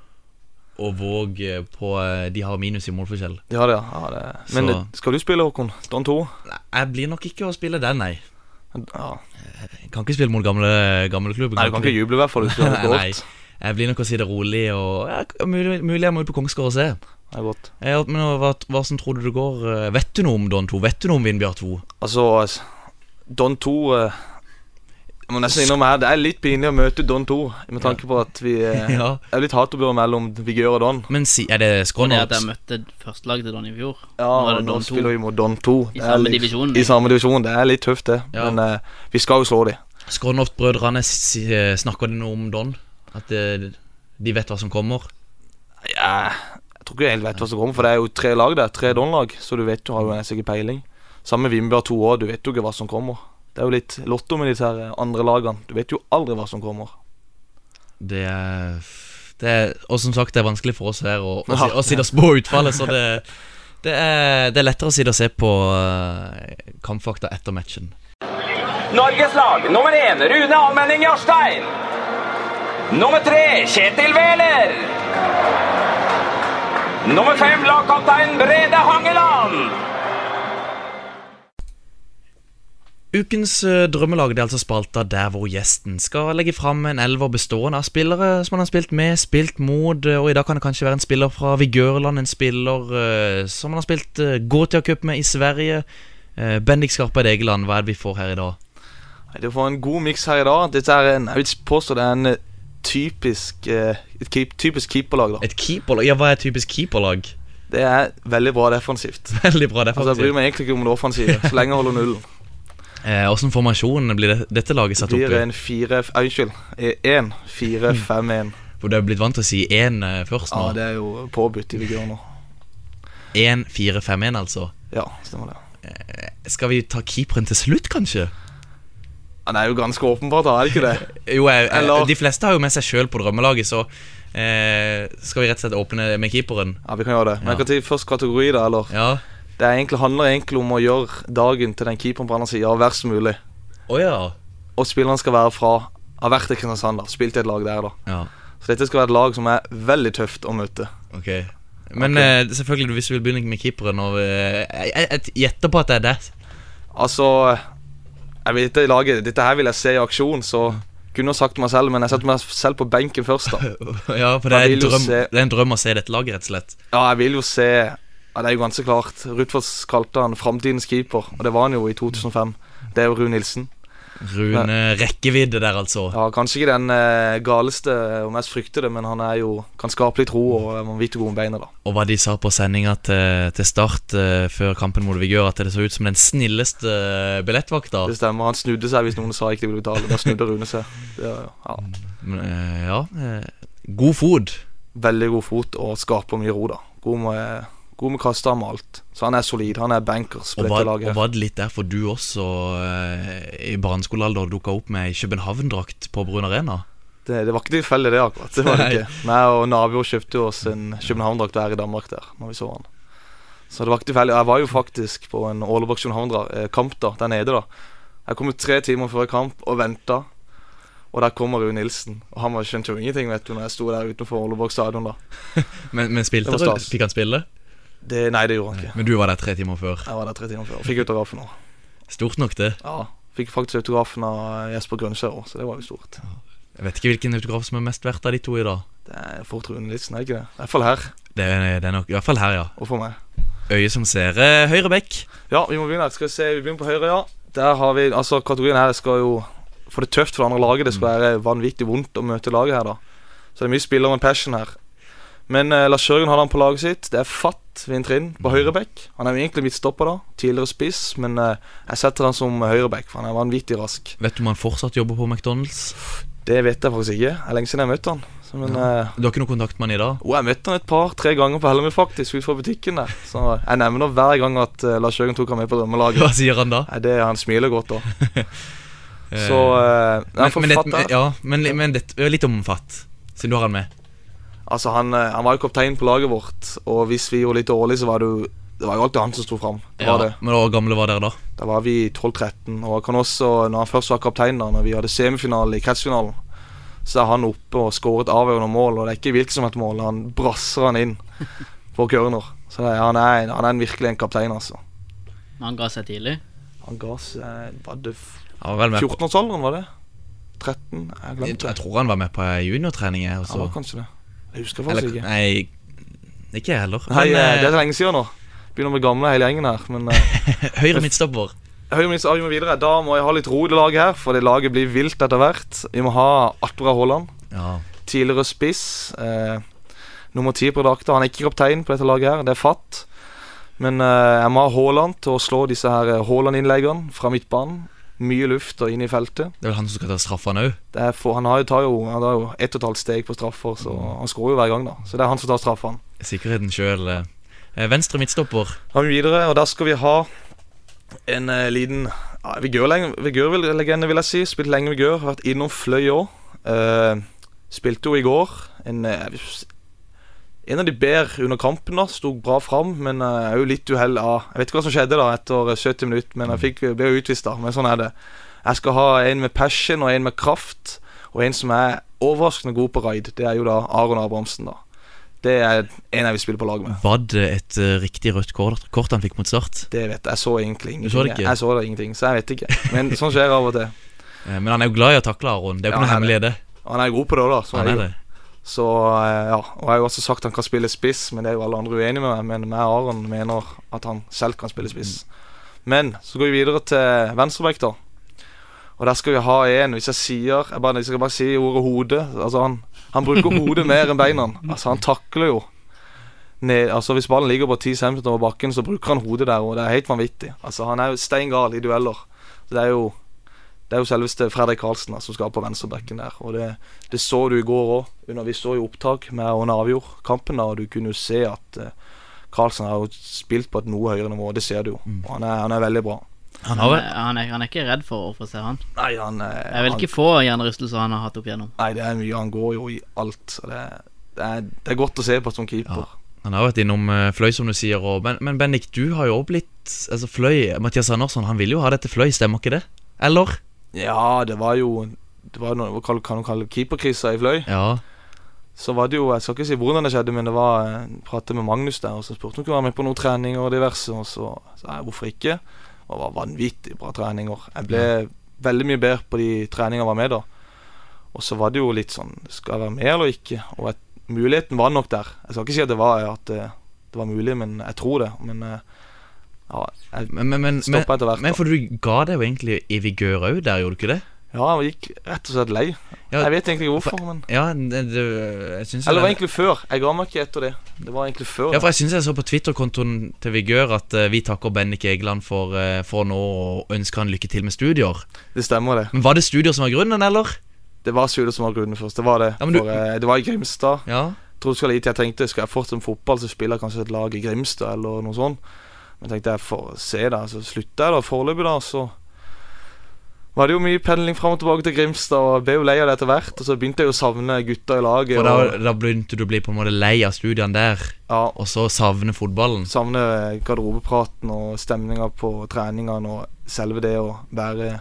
og Våg eh, på eh, De har minus i målforskjell. Ja, det, ja, det. Men Så- skal du spille, Håkon? Don 2? Nei, Jeg blir nok ikke å spille den, nei. Ja. Jeg kan ikke spille mot gamle, gamle klubben. Nei, du kan ikke juble, i hvert fall. Hvis du har det Nei, jeg blir nok å si det rolig og ja, mulig, mulig jeg må ut på Kongsgård og se. Det er godt. Ja, men hva, hva som tror du det går? eh, Vet du noe om Don 2? Vet du noe om Vindbjart 2? Altså, Don 2 eh, Jeg må nesten innom her Det er litt pinlig å møte Don 2, med tanke på at vi eh, Ja. Det er litt hatoppgjør mellom Vigør og Don. Men si, er det Og det er at jeg møtte førstelaget til Don i fjor. Ja, Nå nå spiller vi mot Don 2. I samme litt- divisjon. I samme divisjon. Det er litt tøft, det. Ja. Men uh, vi skal jo slå dem. Skrånhoft-brødrene eh, snakker de noe om Don? At de vet hva som kommer? Ja, jeg tror ikke jeg helt vet hva som kommer, for det er jo tre lag der. Tre Don-lag, så du vet jo har jo en sikker peiling. Samme med Vimber 2 òg, du vet jo ikke hva som kommer. Det er jo litt lotto med disse her andre lagene. Du vet jo aldri hva som kommer. Det er, det er Og som sagt, det er vanskelig for oss her å, å, Ja. å sitte og spå utfallet, så det, det, er, det er lettere å sitte og se på eh, kampfakta etter matchen. Norges lag nummer én Rune Almenning Jarstein. Nummer tre Kjetil Wæler. Nummer fem lagkaptein Brede Hangeland. Ukens eh, drømmelag er altså spalta der hvor gjesten skal legge fram en elver bestående av spillere som han har spilt med, spilt mot, eh, og i dag kan det kanskje være en spiller fra Vigørland, en spiller eh, som han har spilt uh, Gotia Cup med i Sverige. Uh, Bendik Skarpeid Egeland, hva er det vi får her i dag? Du får en god miks her i dag. Dette er en, jeg vil påstå det er en typisk eh, Et keep, typisk keeperlag. da Et keeperlag? Ja, hva er et typisk keeperlag? Det er veldig bra defensivt. Veldig bra, er Altså Jeg bryr meg egentlig ikke om det offensive, så lenge jeg holder nullen. Eh, Åssen formasjon blir det, dette laget satt opp blir i? eh, Unnskyld. Én, fire, fem, én. For du er blitt vant til å si 1 først nå? Ja, det er jo påbudt i Vigør nå. 1, 4, 5, 1 altså. Ja, stemmer det. Skal vi ta keeperen til slutt, kanskje? Det er jo ganske åpenbart, da, er det ikke det? Jo, jeg, Eller- De fleste har jo med seg sjøl på drømmelaget, så eh, skal vi rett og slett åpne med keeperen. Ja, vi kan gjøre det. Men jeg kan ta først kategori, da. eller Ja. Det egentlig, handler egentlig om å gjøre dagen til den keeperen på andre sida verst mulig. Oh, ja. Og spilleren skal være fra Har vært i Kristiansand, da. Spilt i et lag der, da. ja. Så dette skal være et lag som er veldig tøft å møte. Ok Men okay. eh, selvfølgelig, hvis du vil begynne med keeperen og, eh, jeg gjetter på at det er det. Altså Jeg vet det laget Dette her vil jeg se i aksjon, så kunne sagt meg selv, men jeg setter meg selv på benken først, da. Ja, for det er, en drøm, se- det er en drøm å se dette laget, rett og slett. Ja, jeg vil jo se ja, Det er jo ganske klart. Rutfoss kalte han framtidens keeper, og det var han jo i 2005. Det er jo Rune Nilsen. Rune rekkevidde der, altså. Ja, Kanskje ikke den eh, galeste og mest fryktede, men han er jo kan skape litt ro og vet vanvittig god med beina. da Og hva de sa på sendinga til, til start eh, før kampen mot Vigør, at det så ut som den snilleste eh, billettvakta. Det stemmer. Han snudde seg hvis noen sa ikke de ville betale. Da snudde Rune seg. Det, ja. Men, eh, ja, eh, god fot. Veldig god fot og skaper mye ro, da. God med, god med kastearm og alt. Så han er solid. Han er bankers på Og dette var, laget. og var det litt derfor du også eh, i barneskolealder dukka opp med København-drakt på Brun Arena? Det, det var ikke tilfeldig, det, akkurat. Det var det Nei. ikke. Meg og naboer kjøpte oss en København-drakt hver i Danmark der Når vi så han. Så det var ikke tilfeldig. Jeg var jo faktisk på en Ålebakk København-kamp da, der nede, da. Jeg kom ut tre timer før kamp og venta. Og der kommer Rune Nilsen. Og han var skjønte jo ingenting vet du når jeg sto der utenfor Åleborg stadion. da Men, men spilte stas. Fikk han spille? Det, Nei, det gjorde han ikke. Men du var der tre timer før. Jeg var der tre timer før og fikk autografen òg. Stort nok, det. Ja, fikk faktisk autografen av Jesper Grønskjær òg, så det var jo stort. Jeg vet ikke hvilken autograf som er mest verdt av de to i dag. Det er fort Rune Nilsen, er det ikke det? I hvert fall her. Det er, det er nok i hvert fall her, ja. Og for meg. Øye som ser. Eh, høyre bekk. Ja, vi må begynne. Skal vi se, vi begynner på høyre, ja. Der har vi, altså Kategorien her skal jo få det tøft for det andre laget. Det skal være vanvittig vondt å møte laget her, da. Så det er mye spillere med passion her. Men eh, Lars Jørgen har han på laget sitt. Det er Fatt Vintrin på høyreback. Han er jo egentlig midtstopper, da. Tidligere spiss, men eh, jeg setter han som høyreback, for han er vanvittig rask. Vet du om han fortsatt jobber på McDonald's? Det vet jeg faktisk ikke. Det er lenge siden jeg møtte han. Så, men eh, Du har ikke noe kontakt med han i dag? Jo, jeg møtte han et par-tre ganger på Hellemøy, faktisk, utenfor butikken der. Så jeg nevner hver gang at eh, Lars Jørgen tok han med på drømmelaget. Hva sier han da? Nei, det Han smiler godt da. Så nei, men, men, det, ja, men, men det, litt om Fatt, siden du har han med. Altså han, eh, han var jo kaptein på laget vårt, og hvis vi gjorde litt dårlig, så var det jo Det var jo alltid han som sto fram. Ja, det. men hvor gamle var dere da? Da var vi 12-13. Og han kan også, når han først var kaptein, da Når vi hadde semifinale i kretsfinalen, så er han oppe og skåret avgjørende mål. Og det er ikke hvilket som helst mål. Han brasser han inn på corner. Så det, er- han, er, han er en virkelig en kaptein, altså. Men han ga seg tidlig. Han ga seg Var det f- Han var vel med på 14-årsalderen, var det? 13? Jeg jeg, glemte jeg det. tror han var med på juniortrening. Ja, Han var kanskje det. Jeg husker faktisk ikke. nei, ikke jeg heller. Nei, Men, eh, det er eh, lenge siden nå. Begynner å bli gamle hele gjengen her. Men eh, høyre midtstopper. Høyre minst, vi må videre. Da må jeg ha litt ro i det laget her, for det laget blir vilt etter hvert. Vi må ha Atbra Haaland. Ja. Tidligere spiss. Eh, nummer ti på drakta. Han er ikke kaptein på dette laget her, det er Fatt. Men eh, jeg må ha Haaland til å slå disse her Haaland-innleggene fra midtbanen. Mye luft og inn i feltet. Det er vel han som skal ta straffene òg. Han har jo, tar jo, han har jo ett og et halvt steg på straffer, så han skårer jo hver gang, da. Så det er han som tar straffene. Sikkerheten sjøl. Venstre midtstopper. Da er vi videre, og der skal vi ha en uh, liten ja, Vigør-legende, vil jeg si. Spilt lenge Vigør. Vært innom Fløy òg. spilte jo i går en eh, En av de bedre under kampen. da Sto bra fram, men jeg er jo litt uhell av Jeg vet ikke hva som skjedde da etter eh, 70 minutter, men jeg fikk, ble jo utvist, da. Men sånn er det. Jeg skal ha en med passion og en med kraft, og en som er overraskende god på raid. Det er jo da Aron Abrahamsen, da. Det er en jeg vil spille på lag med. Var det et uh, riktig rødt kort, kort han fikk mot Start? Det vet jeg. Jeg så egentlig ingenting. Du så det ikke? Jeg så det ingenting, så jeg vet ikke. Men sånn skjer av og til. Eh, Men han er jo glad i å takle Aron. Det er jo Ja, noe hemmelig det. Han er god på det òg, da. Så Han er det. Så eh, ja, og jeg har jo også sagt han kan spille spiss, men det er jo alle andre uenige med meg. Men jeg og Aron mener at han selv kan spille spiss. Men så går vi videre til venstreback, da. Og der skal vi ha en Hvis jeg sier Jeg, bare, jeg bare si ordet hode. Altså han, han bruker hodet mer enn beina. Altså Han takler jo ned, Altså Hvis ballen ligger på 10 cm over bakken, så bruker han hodet der, og det er helt vanvittig. Altså Han er jo stein gal i dueller. Så det er jo det er jo selveste Fredrik Karlsen da, som skal på venstrebekken der. Og det, det så du i går òg, under vi så i opptak med Åne avgjorde kampen. da, Og du kunne jo se at uh, Karlsen har jo spilt på et noe høyere nivå. Det ser du jo. Og han er, han er veldig bra. Han Han har er, han, er, han er ikke redd for å få se han. Nei, han er, Jeg vil han, ikke få hjernerystelser han har hatt opp igjennom. Nei, det er mye. Han går jo i alt. Og det, det, er, det er godt å se på som keeper. Han har vært innom eh, Fløy, som du sier. Og, men, men Bendik, du har jo også blitt Altså Fløy Mathias Andersson han ville jo ha dette Fløy, stemmer ikke det? Eller? Ja, det var jo Det var noe hva kan du kalle keeperkrisa i Fløy. Ja. så var det jo Jeg skal ikke si hvordan det skjedde, men det var jeg pratet med Magnus der, og så spurte om han kunne være med på noen treninger og diverse, og så sa jeg hvorfor ikke. Og det var vanvittig bra treninger. Jeg ble veldig mye bedre på de treningene jeg var med da. Og så var det jo litt sånn Skal jeg være med eller ikke? Og jeg, muligheten var nok der. Jeg skal ikke si at det var, at det, det var mulig, men jeg tror det. Men eh, ja, Men, men, men, stoppa etter hvert. men da. for du ga deg jo egentlig i vigør òg der, gjorde du ikke det? Ja, jeg gikk rett og slett lei. Ja, Jeg vet egentlig ikke hvorfor, men Ja, det, det, jeg synes Eller det var egentlig før. Jeg ga meg ikke etter det. Det var egentlig før. Ja, for jeg synes jeg så på Twitter-kontoen til Vigør at uh, vi takker Bendik Egeland for, uh, for nå og ønsker han lykke til med studier. Det stemmer, det. Men var det studier som var grunnen, eller? Det var studier som var grunnen først. Det var det. Ja, du- For, uh, det var i Grimstad. Ja. Jeg tror det skal litt Jeg tenkte skal jeg fortsette med fotball, så spiller jeg kanskje et lag i Grimstad eller noe sånt. Men tenkte jeg får se, da. Så slutta jeg da foreløpig, da. Så var det jo mye pendling fram og tilbake til Grimstad, og jeg ble jo lei av det etter hvert. Og så begynte jeg jo å savne gutta i laget. For da, og da begynte du å bli på en måte lei av studiene der, ja, og så savne fotballen. savne garderobepraten og stemninga på treningene og selve det å være,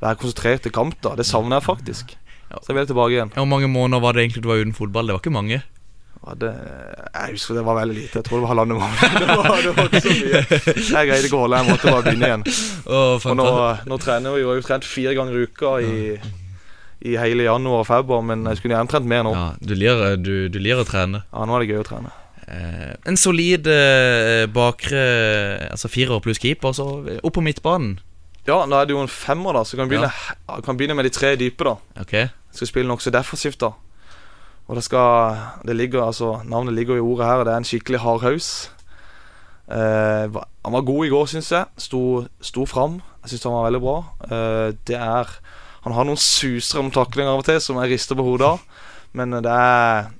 være konsentrert til kamp, da. Det savner jeg faktisk. Så jeg vil tilbake igjen. Hvor mange måneder var det egentlig du var uten fotball? Det var ikke mange. Det, jeg husker det var veldig lite. Jeg tror det var halvannen måned. Det var, det var ikke så mye. Jeg greide ikke å holde, jeg måtte bare begynne igjen. Oh, Og nå, nå trener vi jo, jeg har trent fire ganger i uka i, i hele januar og februar, men jeg skulle gjerne trent mer nå. Ja, du liker, du, du liker å trene. Ja, nå er det gøy å trene. Eh, en solid eh, bakre Altså firer pluss keeper, så opp på midtbanen. Ja, nå er det jo en femmer, da, så kan vi begynne, ja. kan begynne med de tre dype, da. Okay. Jeg skal spille nokså defensivt, da. Og det skal Det ligger, altså Navnet ligger i ordet her, det er en skikkelig hardhaus. Eh, han var god i går, syns jeg. Sto, sto fram. Jeg syns han var veldig bra. Eh, det er Han har noen susere om taklinger av og til som jeg rister på hodet av. Men det er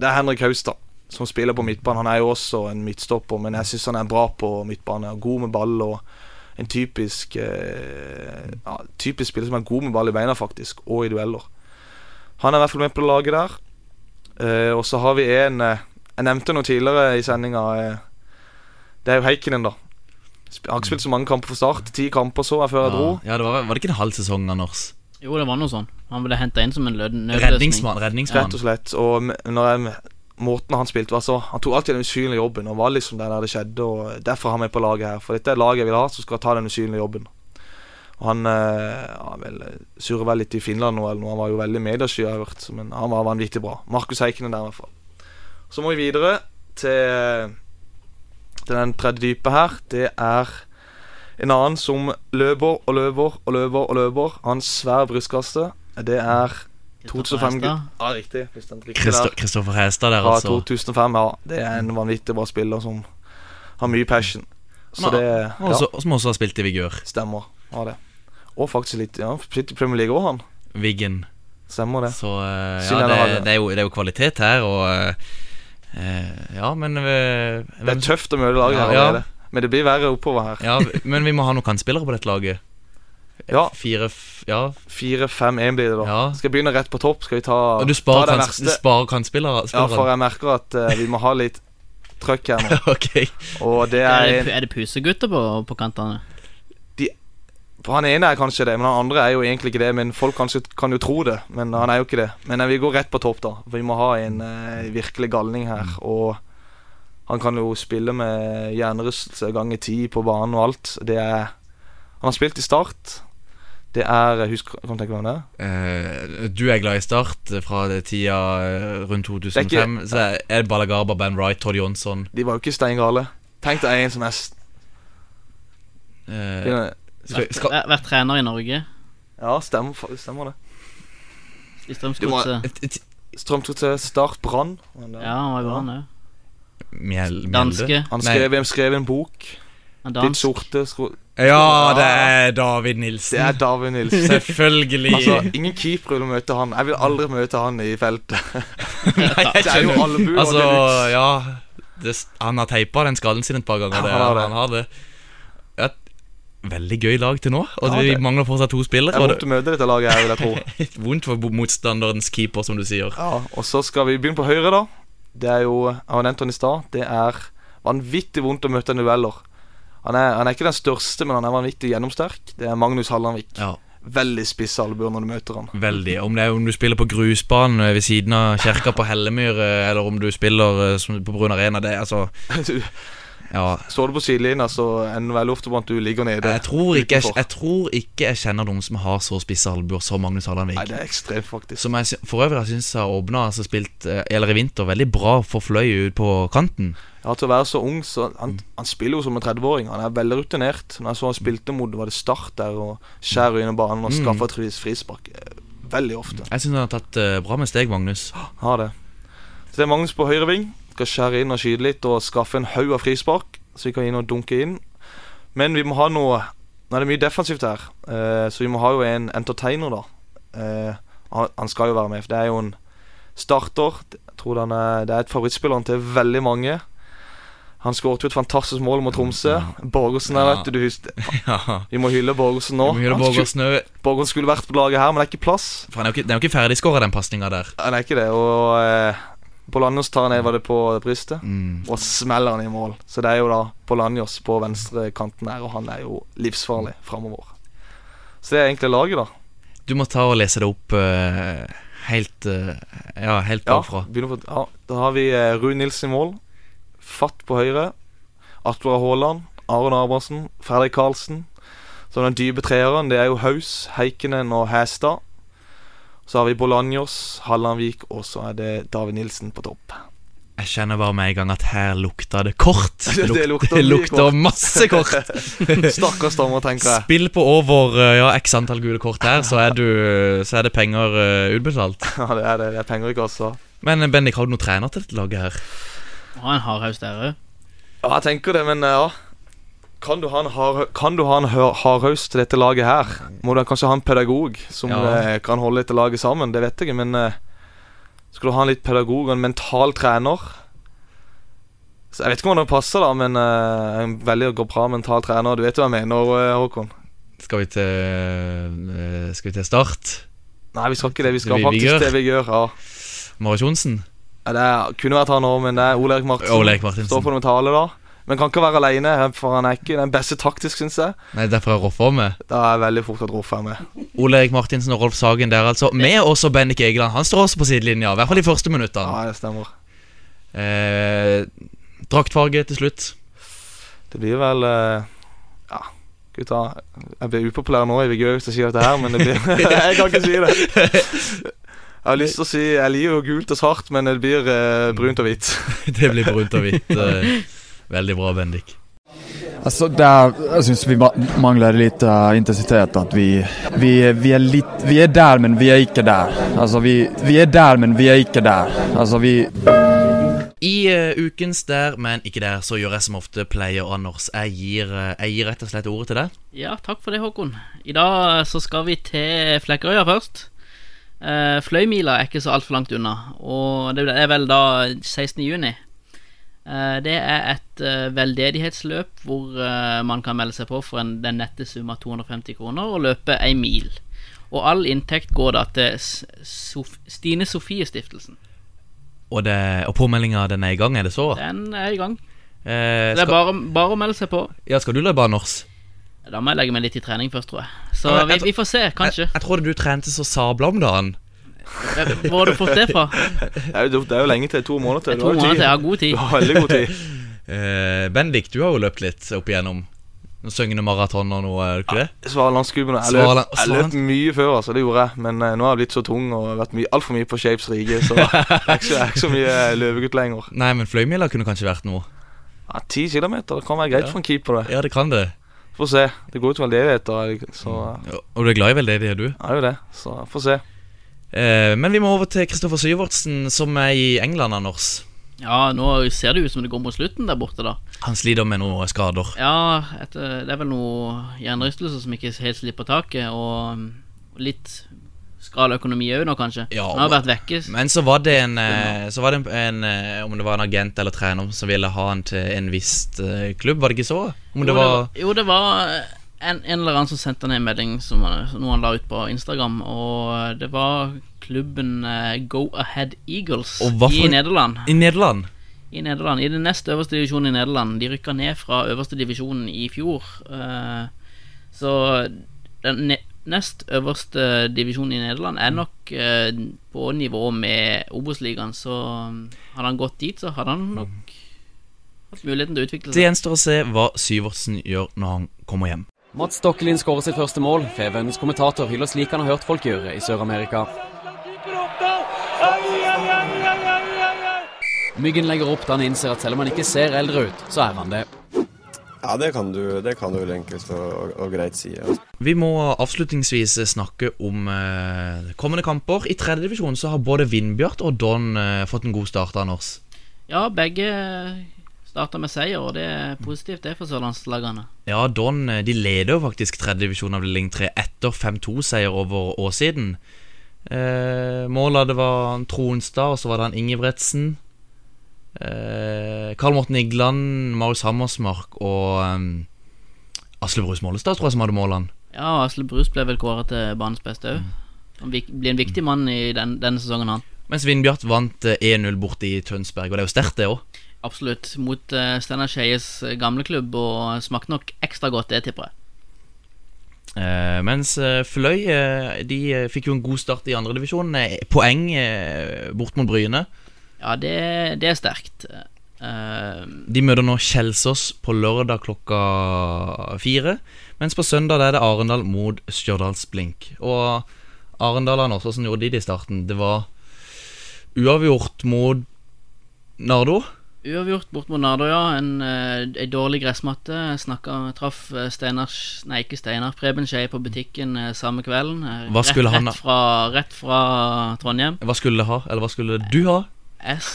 Det er Henrik Haustad som spiller på midtbanen. Han er jo også en midtstopper, men jeg syns han er bra på midtbane. God med ball og en typisk eh, ja, Typisk spiller som er god med ball i beina, faktisk, og i dueller. Han er i hvert fall med på laget der. Eh, og så har vi en eh, Jeg nevnte noe tidligere i sendinga. Eh, det er jo Heikkinen, da. Sp- har ikke spilt så mange kamper for Start. Ti kamper så jeg før jeg dro. Ja, det var, var det ikke en halv sesong, Anders? Jo, det var noe sånn. Han ble henta inn som en nødløsning. Redningsmann. redningsmann. Rett og slett. Og når jeg, måten han spilte var så Han tok alltid den usynlige jobben og var liksom der, det skjedde. Og Derfor har han meg på laget her. For dette er laget jeg vil ha, som skal ta den usynlige jobben. Han eh, ja, vel, surrer vel litt i Finland nå, eller noe. Han var jo veldig mediesky, har jeg hørt. Men han var vanvittig bra. Markus Heikkinen der, i hvert fall. Så må vi videre til, til den tredje dype her. Det er en annen som løper og løper og løper og løper. Han svær brystkasse. Det er 2005 Hestad. Ja, riktig. Kristoffer Hestad der, altså. Ja, 2005, ja. Det er en vanvittig bra spiller som har mye passion. Så det ja, som også har spilt i Vigør. stemmer. Har det. Og faktisk litt Ja, sitter i Premier League òg, han. Wiggen. Stemmer det. Så uh, ja, det, det. det, er jo, det er jo kvalitet her, og uh, eh, Ja, men uh, Det er tøft å møte laget her Ja, ja. Men det blir verre oppover her. Ja, men vi må ha noen kantspillere på dette laget. Ja. Fire f Ja. 4-5-1 blir det, da. Ja. Skal jeg begynne rett på topp? Skal vi ta, Og du ta sparer, den kant, du verste? sparer kantspillere? Ja, for jeg merker at vi må ha litt trøkk her nå. okay. Og det Er er det, en er det pusegutter på, på kantene? For han ene er kanskje det, men han andre er jo egentlig ikke det. Men folk kanskje kan jo tro det, men han er jo ikke det. Men eh, vi går rett på topp, da. For vi må ha en eh, virkelig galning her. Og han kan jo spille med hjernerystelse ganger ti på banen og alt. Det er Han har spilt i Start. Det er Husk, kan du tenke hvem det er? Eh, du er glad i Start eh, fra tida rundt 2005. Det er ikke- så er det Balagarba, Ben Wright, Todd Johnson De var jo ikke steingale. Tenk deg en som er s- eh, skal, Vært, vært trener i Norge. Ja, stemmer, stemmer det. I Strømsgodset. et- et- Strømsgodset, Start, Brann. Ja, han var i Brann òg. Mjel, Danske. Han skrev, skrev, skrev en bok. Han Ditt sorte skro... Ja, det er David Nilsen. Det er David Nilsen. Selvfølgelig. Altså, ingen keeper vil møte han. Jeg vil aldri møte han i feltet. Nei, jeg det er jo skjønner. Altså, ja det, Han har teipa den skallen sin et par ganger. Ja, det, han har det. Han har det. Veldig gøy lag til nå. Og Ja, vi mangler fortsatt to spillere. Det er vondt å møte dette laget vil jeg tro. vondt for motstanderens keeper, som du sier. Ja, og så skal vi begynne på høyre, da. Det er jo Jeg har nevnt han i stad. Det er vanvittig vondt å møte dueller. Han er, han er ikke den største, men han er vanvittig gjennomsterk. Det er Magnus Hallandvik. Ja. veldig spisse albuer når du møter han. Veldig. Om det er om du spiller på grusbanen eh, ved siden av kjerka på Hellemyr, eh, eller om du spiller eh, på Brun Arena, det er altså Ja. står du på sidelinja, så ender vel ofte på at du ligger nede. Jeg tror, ikke, jeg, jeg tror ikke jeg kjenner noen som har så spisse albuer som Magnus Hallandvik. Nei, det er ekstremt, faktisk. Som jeg for øvrig syns har åpna, altså spilt, eh, eller i vinter, veldig bra for Fløy ut på kanten. Ja, Til å være så ung, så han, han spiller jo som en 30-åring. Han er veldig rutinert. Når jeg så han spilte mot var det Start der, og skjærer inn i banen og skaffa skaffer et frispark eh, veldig ofte. Jeg syns han har tatt eh, bra med steg, Magnus. Har det. Så det er Magnus på høyre ving. Skal skjære inn og skyte litt og skaffe en haug av frispark, så vi kan inn og dunke inn. Men vi må ha noe Nå er det mye defensivt her, eh, så vi må ha jo en entertainer, da. Eh, han, skal jo være med, for det er jo en starter. Jeg tror er, Det er et favorittspilleren til veldig mange. Han skåret jo et fantastisk mål mot Tromsø. Borgersen her, Ja. vet du. du Ja. vi må hylle Borgersen nå. Hylle skulle, Borgersen skulle vært på laget her, men det er ikke plass. For han er jo ikke, den er jo ikke ferdigskåra, den pasninga der. Han er ikke det. Og eh, Polanjos tar han var det på brystet, Mm. og smeller han i mål. Så det er jo da Polanjos på venstre kanten her, og han er jo livsfarlig framover. Så det er egentlig laget, da. Du må ta og lese det opp uh, helt uh, Ja, helt Ja, bakfra. begynner på, ja, da har vi eh, Rune Nilsen i mål. Fatt på høyre. Atle Haaland, Aron Abrahamsen, Fredrik Karlsen. Så den dype treeren, det er jo Haus, Heikkinen og Hæstad. Så har vi Bolanjos, Hallandvik, og så er det David Nilsen på topp. Jeg kjenner bare med en gang at her lukta det kort. Det luk- lukter det lukter kort. masse kort. Stakkars dommer, tenker jeg. Spill på over eh, ja, x antall gule kort her, så er, du, så er det penger uh, utbetalt. Ja, det er det. Det er penger i kassa. Men eh, Bendik, har du noen trener til dette laget her? Ja, en hardhaus der òg. Ja, jeg tenker det, men eh, ja. Kan du ha en, hard, kan du ha en hardhaus til dette laget her? Må du kanskje ha en pedagog som Ja. eh, kan holde dette laget sammen? Det vet jeg ikke, men eh, skal du ha en litt pedagog og en mental trener? Så Jeg vet ikke om det passer, da, men eh, en veldig bra mental trener. Du vet jo hva jeg mener, Håkon? Skal vi til Skal vi til start? Nei, vi skal ikke det. Vi skal Vi- vi faktisk gjør. det vi gjør. Ja. Marius Johnsen? Ja, det er, kunne vært han òg, men det er Ole Erik Martinsen. Martinsen. Står for det mentale, da. Men kan ikke være aleine, for han er ikke den beste taktisk, syns jeg. Nei, derfor er også med. Da er jeg veldig fort at roffer med. Ole Erik Martinsen og Rolf Sagen der, altså. Med også Bendik Egeland. Han står også på sidelinja, i hvert fall de første minuttene. Ja, det stemmer. Eh, draktfarge til slutt. Det blir vel eh, Ja, gutta. Jeg blir upopulær nå i Vigør hvis jeg sier dette her, men det blir Jeg kan ikke si det. Jeg har lyst til å si Jeg liker jo gult og svart, men det blir eh, brunt og hvitt. Det blir brunt og hvitt. Eh, veldig bra, Bendik. Altså, der, jeg syns vi mangler litt uh, intensitet. At vi, vi, vi, er litt, vi er der, men vi er ikke der. Altså, vi, vi er der, men vi er ikke der. Altså, vi I uh, ukens Der, men ikke der, så gjør jeg som ofte pleier, Anders. Jeg gir, uh, jeg gir rett og slett ordet til deg. Ja, takk for det, Håkon. I dag så skal vi til Flekkerøya først. Eh, Fløymila er ikke så altfor langt unna, og det er vel da 16. juni. Eh, det er et eh, veldedighetsløp hvor eh, man kan melde seg på for en, den nette sum av 250 kroner og løpe ei mil. Og all inntekt går da til Sof Stine Sofie-stiftelsen. Og, det, og påmeldinga den er i gang, er det så? Den er i gang. Eh, Det er bare, bare å melde seg på. ja, skal du løpe Anders? Da må jeg legge meg litt i trening først, tror jeg. Så Ja, jeg, vi, vi får se, kanskje. Jeg, jeg trodde du trente så sabla om dagen. Hvor har du fått det fra? Det er, jo, det er jo lenge til. To måneder til. To Du har måneder til, jeg har god tid. Du har veldig god tid. uh, Bendik, du har jo løpt litt opp igjennom. Syngende maraton og noe, er det ikke det? Jeg, løp, Svaland- jeg løp mye før, altså. Det gjorde jeg. Men uh, nå har jeg blitt så tung og vært altfor mye på Shapes rike, så jeg er ikke så, er ikke så mye eh, løvegutt lenger. Nei, men fløymila kunne kanskje vært noe. Ja, Ti kilometer, det kan være greit Ja. for en keeper, det. Ja, det kan det. Få se. Det går ut til veldedigheter. så Ja, Og du er glad i veldedighet, du? Ja, det er jo det. Så få se. Eh, men vi må over til Kristoffer Syvertsen, som er i England, Anders. Ja, nå ser det ut som det går mot slutten der borte, da. Han sliter med noen skader. Ja, etter, det er vel noe hjernerystelse som ikke helt slipper taket, og litt skral økonomi òg nå, kanskje. Ja, Han har vært vekke. Men så var det en, eh, så var det en, en eh, Om det var en agent eller trener som ville ha han til en viss eh, klubb, var det ikke så? Om det var jo, det var en, en eller annen som sendte ned en melding som han- noe noen la ut på Instagram, og det var klubben eh, Go Ahead Eagles i Nederland. I Nederland? I Nederland, i den nest øverste divisjonen i Nederland. De rykka ned fra øverste divisjonen i fjor. eh, så den ne nest øverste divisjonen i Nederland er nok eh, på nivå med Obos-ligaen, så hadde han gått dit, så hadde han nok hatt muligheten til å utvikle seg. Det gjenstår å se hva Syvertsen gjør når han kommer hjem. Mats Stokkelin skårer sitt første mål. Fevens kommentator hyller slik han har hørt folk gjøre i Sør-Amerika. Myggen legger opp da han innser at selv om han ikke ser eldre ut, så er han det. Ja, det kan du, det kan du vel enkelt og, og, og greit si. Ja. Vi må avslutningsvis snakke om eh, kommende kamper. I tredje divisjon så har både Vindbjart og Don eh, fått en god start, Anders. Ja, begge starta med seier, og det er positivt det for sørlandslagene. Ja, Don eh, de leder jo faktisk tredje av avdeling 3 etter 5-2-seier over Åssiden. Eh, måla det var Tronstad, og så var det han Ingebretsen. Eh, Karl Morten Igland, Marius Hammersmark og eh, Asle Brus Mollestad tror jeg som hadde målene. Ja, Asle Brus ble vel kåret til banens beste òg. Han blir en viktig mann i den, denne sesongen, han. Mens Vindbjart vant eh, 1-0 borte i Tønsberg, og det er jo sterkt, det òg. Absolutt. Mot uh, Steinar Skeies gamleklubb, gamle klubb, og smakte nok ekstra godt, det tipper jeg. Uh, mens uh, Fløy eh, De eh, fikk jo en god start i andredivisjon. Eh, poeng eh, bort mot Bryne. Ja, det, det er sterkt. Eh, De møter nå Kjelsås på lørdag klokka fire. Mens på søndag da er det Arendal mot Stjørdals-Blink. Og Arendal også, som gjorde de det i starten? Det var uavgjort mot Nardo. Uavgjort bort mot Nardo, ja. En, en dårlig gressmatte. Snakka, traff eh, Steinar Nei, ikke Steinar. Preben Skei på butikken eh, samme kvelden. eh, Hva skulle rett, han ha? rett fra, rett fra Trondheim. Hva skulle det ha? Eller hva skulle du ha? S.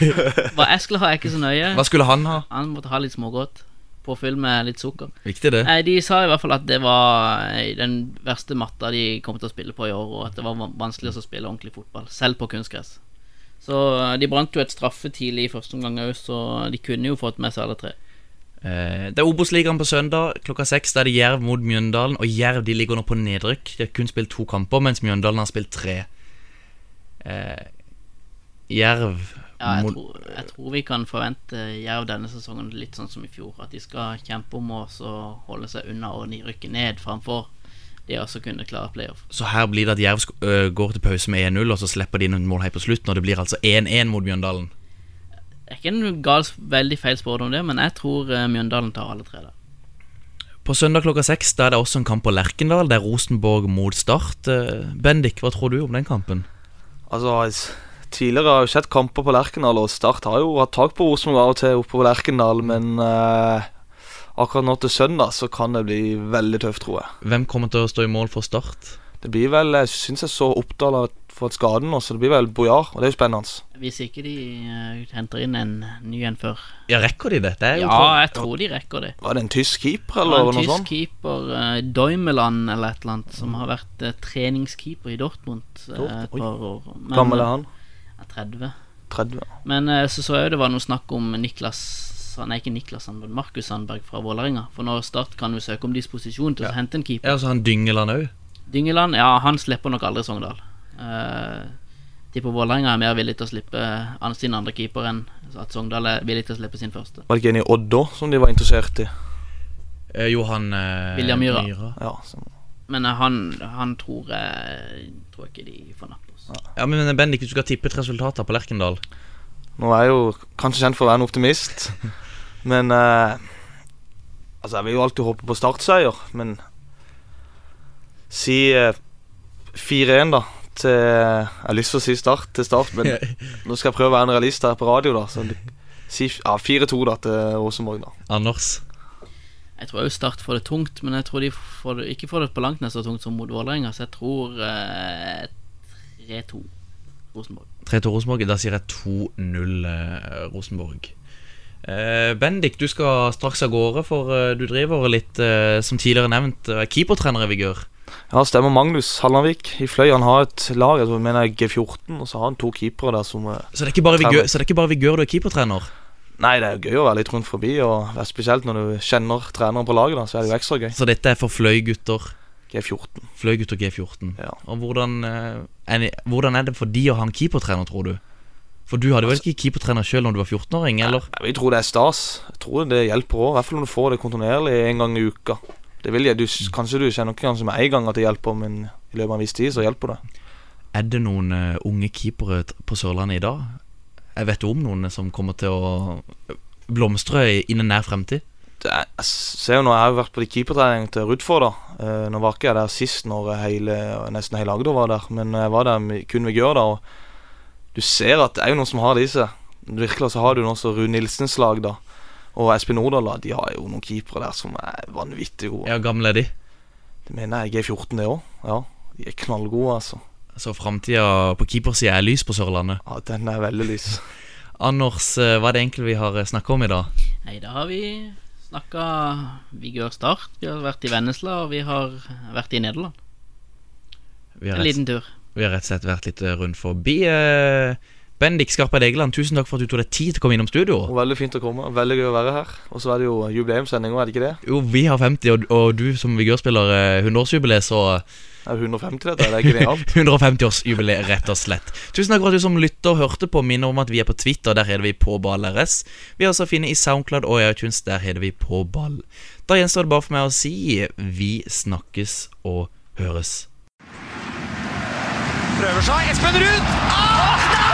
Hva jeg skulle ha, er ikke så nøye. Hva skulle han ha? Han måtte ha litt smågodt. Påfyll med litt sukker. Viktig, det. De sa i hvert fall at det var eh, den verste matta de kom til å spille på i år, og at det var vanskelig å spille ordentlig fotball, selv på kunstgress. Så eh, de brant jo et straffe tidlig i første omgang òg, så de kunne jo fått med seg alle tre. Eh, Det er Obos-ligaen på søndag klokka seks. Da er det Jerv mot Mjøndalen. Og Jerv de ligger nå på nedrykk. De har kun spilt to kamper, mens Mjøndalen har spilt tre. Eh, Jerv Ja, jeg tror, jeg tror vi kan forvente Jerv denne sesongen litt sånn som i fjor. At de skal kjempe om å holde seg unna og rykke ned framfor det også så kunne klare playoff. Så her blir det at Jerv øh, går til pause med 1-0, og så slipper de inn et mål helt på slutten. Og det blir altså 1-1 mot Mjøndalen. Det er ikke en gal, veldig feil spådom, det, men jeg tror eh, Mjøndalen tar alle tre da På søndag klokka seks Da er det også en kamp på Lerkendal. Det er Rosenborg mot Start. Eh, Bendik, hva tror du om den kampen? Altså, Tidligere har jeg jo sett kamper på Lerkendal, og Start har jo hatt tak på Rosenborg av og til oppe på Lerkendal, men eh, akkurat nå til søndag så kan det bli veldig tøft, tror jeg. Hvem kommer til å stå i mål for Start? Det blir vel Jeg syns jeg så Oppdal har fått skaden nå, så det blir vel Bojar, og det er jo spennende. Hvis ikke de uh, henter inn en ny en før. Ja, rekker de det? det er jo Ja, jeg tror de rekker det. Var det en tysk keeper, eller var en tysk sånt? keeper, uh, Doimeland eller et eller annet, som har vært uh, treningskeeper i Dortmund uh, et par år. Men, Gammel er eh, han? ja, 30. 30. Men eh, så så jeg jo det var noe snakk om Niklas Nei, ikke Niklas Sandberg, Markus Sandberg fra Vålerenga. For når Start kan jo søke om disposisjon til å hente en keeper. Ja, så han Dyngeland òg. Dyngeland, ja, han slipper nok aldri Sogndal. Uh, tipper Vålerenga er mer villig til å slippe sin andre keeper enn at Sogndal er villig til å slippe sin første. Var det ikke en i Odda som de var interessert i? Eh, Johan eh, William Myhra. Ja, som... Men eh, han, han tror jeg Tror ikke de får napp oss. Ja, men Bendik, du skal tippe et resultat her på Lerkendal. Nå er jeg jo kanskje kjent for å være en optimist, men eh, Altså, jeg vil jo alltid håpe på startseier, men Si eh, 4-1, da. Til Jeg har lyst til å si start til start, men nå skal jeg prøve å være en realist her på radio, da. Så si ja, 4-2 da til Rosenborg, da. Anders? Jeg tror også Start får det tungt, men jeg tror de får det, ikke får det på langt nær så tungt som mot Vålerenga, så jeg tror eh, 3-2 Rosenborg. 3-2 Rosenborg. Da sier jeg 2-0 eh, Rosenborg. Eh, Bendik, du skal straks av gårde, for eh, du driver litt, som tidligere nevnt, keepertrener i Vigør. Ja, stemmer Magnus Hallandvik i Fløy. Han har et lag, jeg mener G14, og så har han to keepere der som Så det er ikke bare Vigør, så det er ikke bare Vigør du er keepertrener? Nei, det er jo gøy å være litt rundt forbi, og spesielt når du kjenner treneren på laget, da, så er det jo ekstra gøy. Så dette er for Fløy-gutter? G14. Fløy-gutter G14. Ja. Og hvordan, eh, hvordan er det for de å ha en keepertrener, tror du? For du hadde vel ikke keepertrener sjøl når du var 14-åring, eller? Jeg tror det er stas. Jeg tror det hjelper òg, i hvert fall når du får det kontinuerlig en gang i uka. Det vil jeg, du, Kanskje du kjenner ikke kanskje med en gang at det hjelper, men i løpet av en viss tid så hjelper det. Er det noen eh, unge keepere på Sørlandet i dag? Jeg vet om noen som kommer til å blomstre innen nær fremtid. Det er, jeg ser jo nå, jeg har jo vært på de keepertreningene til Rudford. da Eh, Nå var ikke jeg der sist når hele, nesten hele Agder var der, men jeg var der med, kun med Gjør da. Og du ser at det er jo noen som har det i seg. Virkelig så har du noen som Rune Nilsens lag, da. Og Espen Nordahl. De har jo noen keepere der som er vanvittig gode. Ja, gamle er de. Det mener jeg G14, det òg. Ja, de er knallgode, altså. Så framtida på keepersida er lys på Sørlandet. Ja, den er veldig lys. Anders, eh, hva er det egentlig vi har snakka om i dag? Nei, da har vi snakka Vigør Start, vi har vært i Vennesla, og vi har vært i Nederland. Vi har En rett- liten tur. Vi har rett og slett vært litt eh, rundt forbi. Eh, Bendik Skarpa Egeland, tusen takk for at du tok deg tid til å komme innom studio. Veldig fint å komme. Veldig gøy å være her. Og så er det jo jubileumssending òg, er det ikke det? Jo, vi har 50, og, og du som vigørspiller eh, 100-årsjubileet, så Det er 150, dette. Det er genialt. 150-årsjubileet, rett og slett. Tusen takk for at du som lytter hørte på. Minner om at vi er på Twitter, der heter vi på ball RS. Vi er også finne i Soundcloud og i iTunes, der heter vi på ball. Da gjenstår det bare for meg å si vi snakkes og høres. Prøver seg. Espen Ruud! Ah!